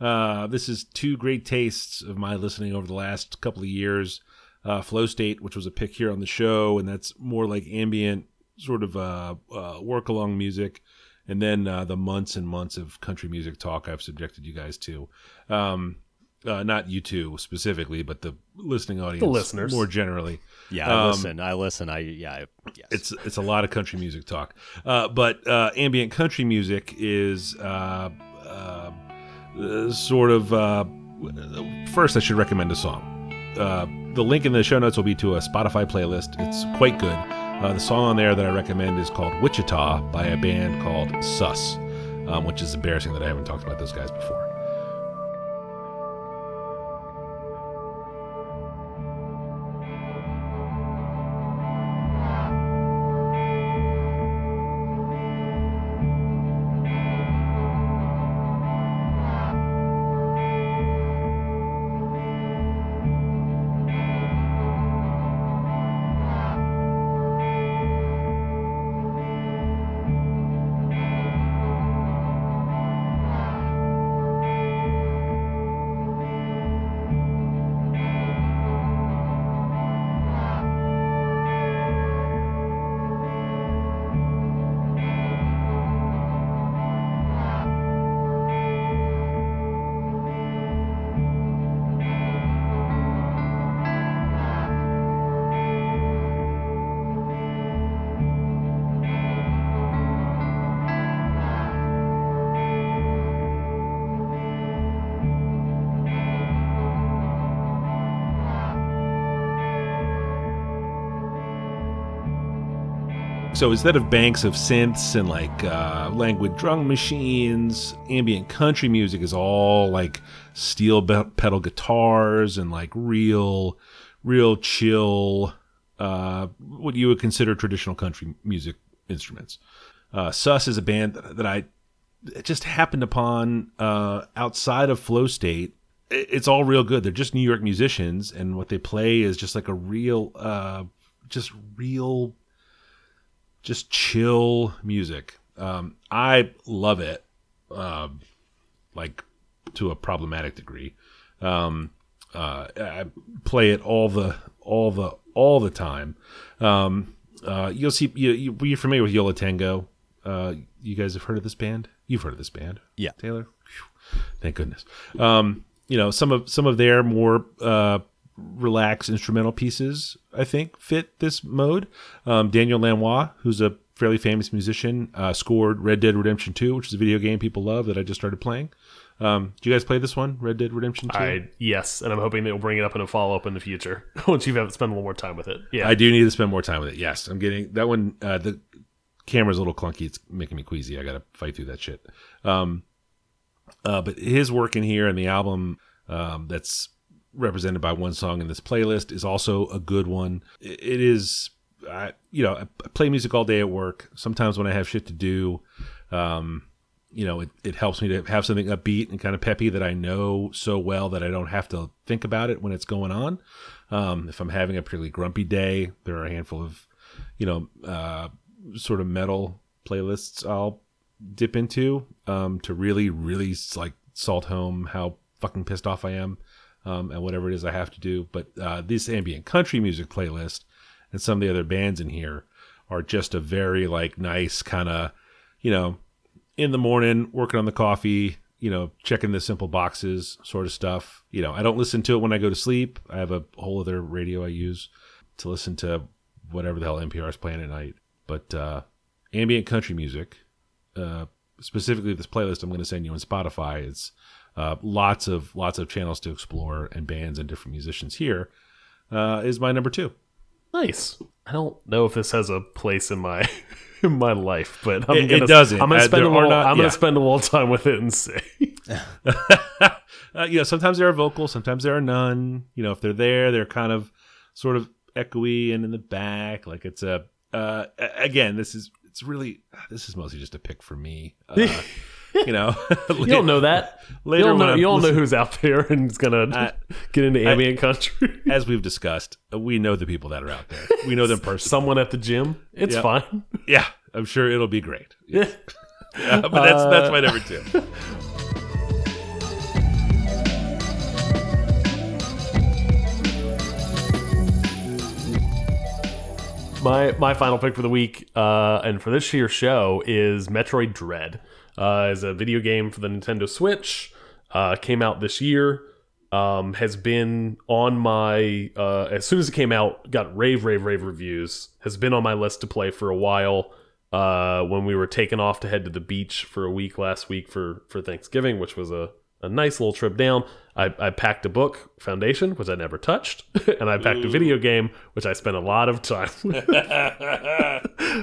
A: Uh, this is two great tastes of my listening over the last couple of years. Uh, Flow State, which was a pick here on the show, and that's more like ambient sort of uh, uh, work along music. And then uh, the months and months of country music talk I've subjected you guys to. Um, uh, not you two specifically, but the listening audience, the
C: listeners.
A: more generally.
B: Yeah, I
A: Um,
B: listen. I listen. I yeah. I, yes.
A: It's it's a lot of country music talk, uh, but uh, ambient country music is uh, uh, sort of. Uh, first, I should recommend a song. Uh, the link in the show notes will be to a Spotify playlist. It's quite good. Uh, the song on there that I recommend is called "Wichita" by a band called SUSS, um, which is embarrassing that I haven't talked about those guys before. So instead of banks of synths and like uh, languid drum machines, ambient country music is all like steel pedal guitars and like real, real chill, uh, what you would consider traditional country music instruments. Uh, SUSS is a band that, that I just happened upon uh, outside of Flow State. It's all real good. They're just New York musicians, and what they play is just like a real, uh, just real just chill music. Um, I love it, um, like to a problematic degree. Um, uh, I play it all the all the all the time. Um, uh, you'll see. You, you, you're familiar with Yo La Tengo. Uh, you guys have heard of this band? You've heard of this band,
B: Yeah.
A: Taylor. Phew. Thank goodness. Um, you know some of some of their more uh, relaxed instrumental pieces, I think, fit this mode. Um, Daniel Lanois, who's a fairly famous musician, uh, scored Red Dead Redemption 2, which is a video game people love that I just started playing. Um, do you guys play this one, Red Dead Redemption 2?
C: I yes, and I'm hoping that you'll bring it up in a follow up in the future [laughs] once you've spent a little more time with it. Yeah,
A: I do need to spend more time with it. Yes, I'm getting that one. Uh, the camera's a little clunky. It's making me queasy. I got to fight through that shit. Um, uh, but his work in here and the album um, that's represented by one song in this playlist is also a good one. It, is, I, you know, I play music all day at work. Sometimes when I have shit to do, um, you know, it, it helps me to have something upbeat and kind of peppy that I know so well that I don't have to think about it when it's going on. Um, if I'm having a pretty grumpy day, there are a handful of, you know, uh, sort of metal playlists I'll dip into um, to really, really like salt home how fucking pissed off I am um, and whatever it is I have to do. But uh, this ambient country music playlist and some of the other bands in here are just a very like nice kind of, you know, in the morning working on the coffee, you know, checking the simple boxes sort of stuff. You know, I don't listen to it when I go to sleep. I have a whole other radio I use to listen to whatever the hell NPR is playing at night. But uh, ambient country music, uh, specifically this playlist I'm going to send you on Spotify, it's uh, lots of lots of channels to explore and bands and different musicians here. Uh, is my number two.
C: nice. I don't know if this has a place in my [laughs] in my life, but I'm
A: It-
C: gonna, it
A: doesn't.
C: I'm gonna
A: Uh,
C: spend a little.
A: not-
C: I'm
A: yeah.
C: gonna spend a little time with it and see. [laughs] [laughs]
A: uh, you know, sometimes there are vocals, sometimes there are none. You know, if they're there, they're kind of sort of echoey and in the back. Like it's a uh, again, this is it's really this is mostly just a pick for me. Uh, you know, [laughs]
C: You don't know that.
A: Later
C: you don't know, you don't know who's out there and is gonna
A: I-
C: get into ambient country. [laughs]
A: as we've discussed, we know the people that are out there. We know them [laughs] personally.
C: Someone at the gym. It's
A: Yep.
C: fine.
A: yeah, I'm sure it'll be great. Yeah. Uh, but that's that's my number two.
C: My my final pick for the week uh, and for this year's show is Metroid Dread. Uh, is a video game for the Nintendo Switch. Uh, came out this year. Um, has been on my uh, as soon as it came out, got rave rave rave reviews. Has been on my list to play for a while. Uh, when we were taken off to head to the beach for a week last week for for Thanksgiving, which was a a nice little trip down. I, I packed a book, Foundation, which I never touched, [laughs] and I packed a video game, which I spent a lot of time [laughs] with. [laughs] uh,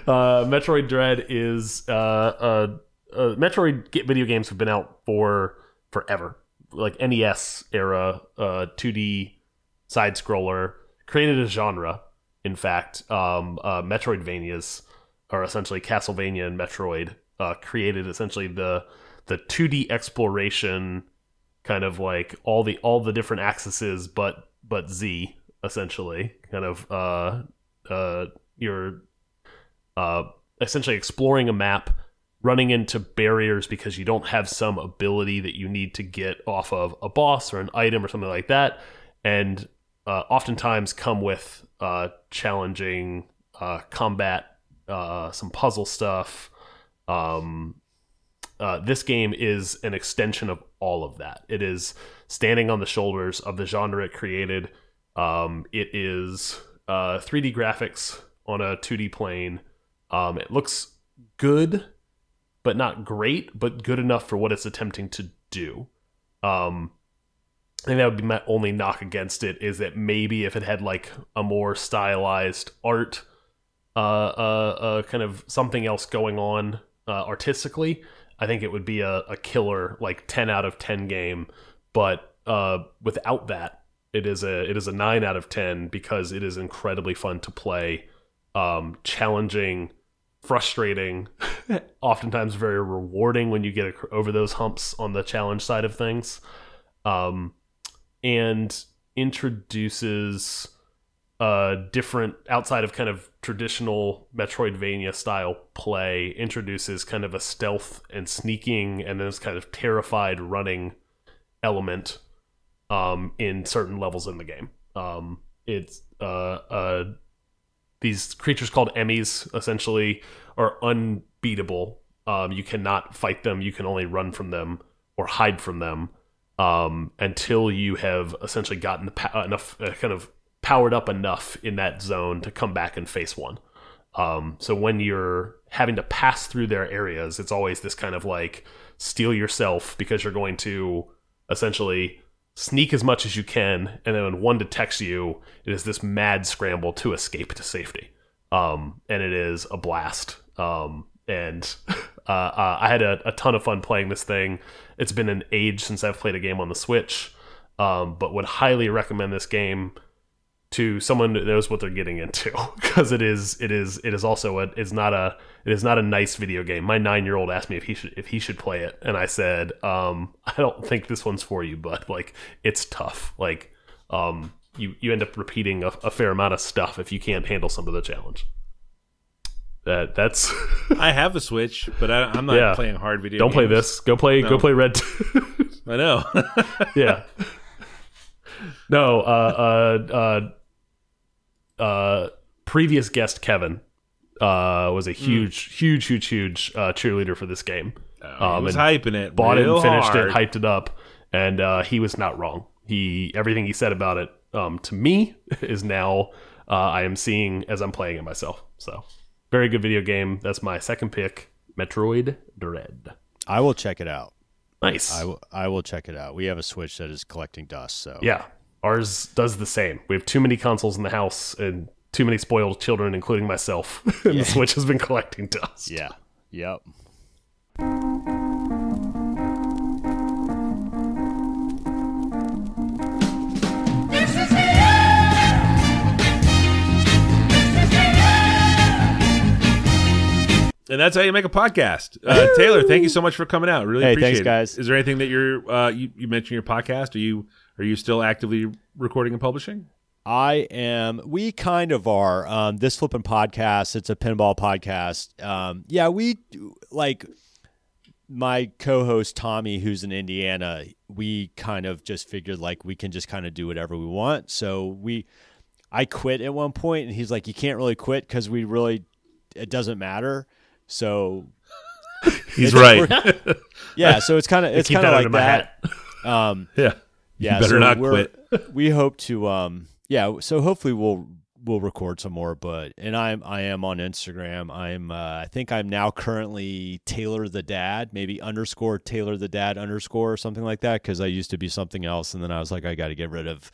C: Metroid Dread is uh, uh, Metroid video games have been out for forever, like NES era, uh, 2D side scroller, created a genre. In fact, um, uh, Metroidvanias are essentially Castlevania and Metroid uh, created essentially the the 2D exploration kind of like all the all the different axes but but Z essentially kind of uh uh you're uh essentially exploring a map running into barriers because you don't have some ability that you need to get off of a boss or an item or something like that and uh, oftentimes come with uh, challenging uh, combat uh, some puzzle stuff um, uh, this game is an extension of all of that. It is standing on the shoulders of the genre it created. Um, it is uh, 3D graphics on a 2D plane. Um, it looks good, but not great, but good enough for what it's attempting to do. Um, I think that would be my only knock against it is that maybe if it had like a more stylized art, uh, uh, uh kind of something else going on uh, artistically, I think it would be a, a killer like 10 out of 10 game. But uh, without that, it is a it is a nine out of 10 because it is incredibly fun to play, um, challenging, frustrating, [laughs] oftentimes very rewarding when you get over those humps on the challenge side of things, um, and introduces uh, different outside of kind of traditional Metroidvania style play introduces kind of a stealth and sneaking and this kind of terrified running element um, in certain levels in the game. Um, it's uh, uh, these creatures called E.M.M.I.s essentially are unbeatable. Um, you cannot fight them. You can only run from them or hide from them um, until you have essentially gotten enough uh, kind of powered up enough in that zone to come back and face one. Um, so when you're having to pass through their areas, it's always this kind of like steal yourself because you're going to essentially sneak as much as you can, and then when one detects you, it is this mad scramble to escape to safety. Um, and it is a blast. Um, and [laughs] uh, uh, I had a, a ton of fun playing this thing. It's been an age since I've played a game on the Switch, um, but would highly recommend this game to someone that knows what they're getting into [laughs] because it is it is it is also a it's not a it is not a nice video game. My nine year old asked me if he should if he should play it, and I said um, I don't think this one's for you, but like it's tough. Like um, you you end up repeating a, a fair amount of stuff if you can't handle some of the challenge. That that's
A: I have a Switch, but I, I'm not
C: Yeah.
A: playing hard video.
C: don't play this. Go play go play Red.
A: I know. [laughs]
C: yeah. No, uh, uh, uh, uh, previous guest Kevin uh, was a huge, huge, huge, huge uh, cheerleader for this game.
A: I was hyping it.
C: Bought it and finished
A: hard.
C: it, hyped it up, and uh, he was not wrong. He everything he said about it um, to me [laughs] is now uh, I am seeing as I'm playing it myself. So very good video game. That's my second pick, Metroid Dread.
B: I will check it out.
C: Nice.
B: I will. I will check it out. We have a Switch that is collecting dust. So
C: Yeah, Ours does the same. We have too many consoles in the house and too many spoiled children, including myself. [laughs] and yeah. the Switch has been collecting dust.
B: Yeah. Yep.
A: and that's how you make a podcast. Uh, Taylor, thank you so much for coming out. Really
B: hey,
A: appreciate
B: thanks,
A: it.
B: guys.
A: Is there anything that you're uh, you, you mentioned your podcast? Are you are you still actively recording and publishing?
B: I am. We kind of are. Um, this flipping podcast. It's a pinball podcast. Um, yeah, we like my co-host Tommy, who's in Indiana. We kind of just figured like we can just kind of do whatever we want. So we, I quit at one point, and he's like, "You can't really quit because we really, it doesn't matter." So [laughs]
A: He's right. [laughs]
B: yeah, so it's kind of it's kind of like that.
C: hat.
B: Um, [laughs]
A: yeah.
B: Yeah,
A: you better
B: so
A: not quit. [laughs]
B: we hope to um yeah so hopefully we'll we'll record some more but and i'm i am on instagram i'm uh, i think i'm now currently taylor the dad maybe underscore taylor the dad underscore or something like that because i used to be something else and then i was like i got to get rid of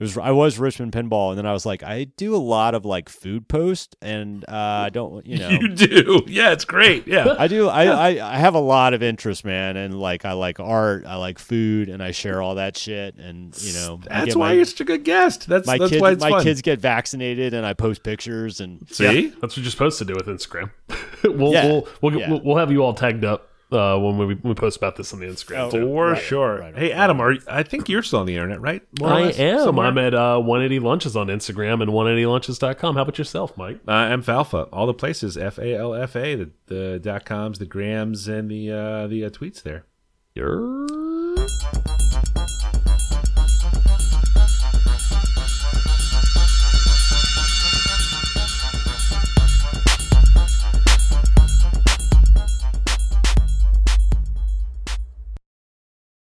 B: it was i was richmond pinball and then i was like i do a lot of like food posts and uh i don't [laughs] you know
A: You do. Yeah, it's great. Yeah.
B: I do. I, I I have a lot of interest, man, and like I like art, I like food, and I share all that shit. And you know,
A: That's why
B: my,
A: you're such a good guest. That's
B: my
A: that's
B: kids.
A: why it's
B: my
A: fun.
B: kids get vaccinated, and I post pictures. And
A: See?
C: Yeah, that's what you're supposed to do with Instagram. [laughs] we'll,
B: Yeah.
C: we'll, we'll,
B: Yeah.
C: we'll we'll have you all tagged up uh, when we, we post about this on the Instagram.
B: Oh.
A: For
B: Right,
A: sure.
B: right,
A: hey. Adam, are I think you're still on the internet, right? More
C: I am.
A: somewhere?
C: I'm at uh, 180 Lunches on Instagram and 180lunches.com. How about yourself, Mike?
A: Uh, I'm Falfa. All the places. F A L F A. The the dot coms, the grams, and the uh, the uh, tweets there.
C: You're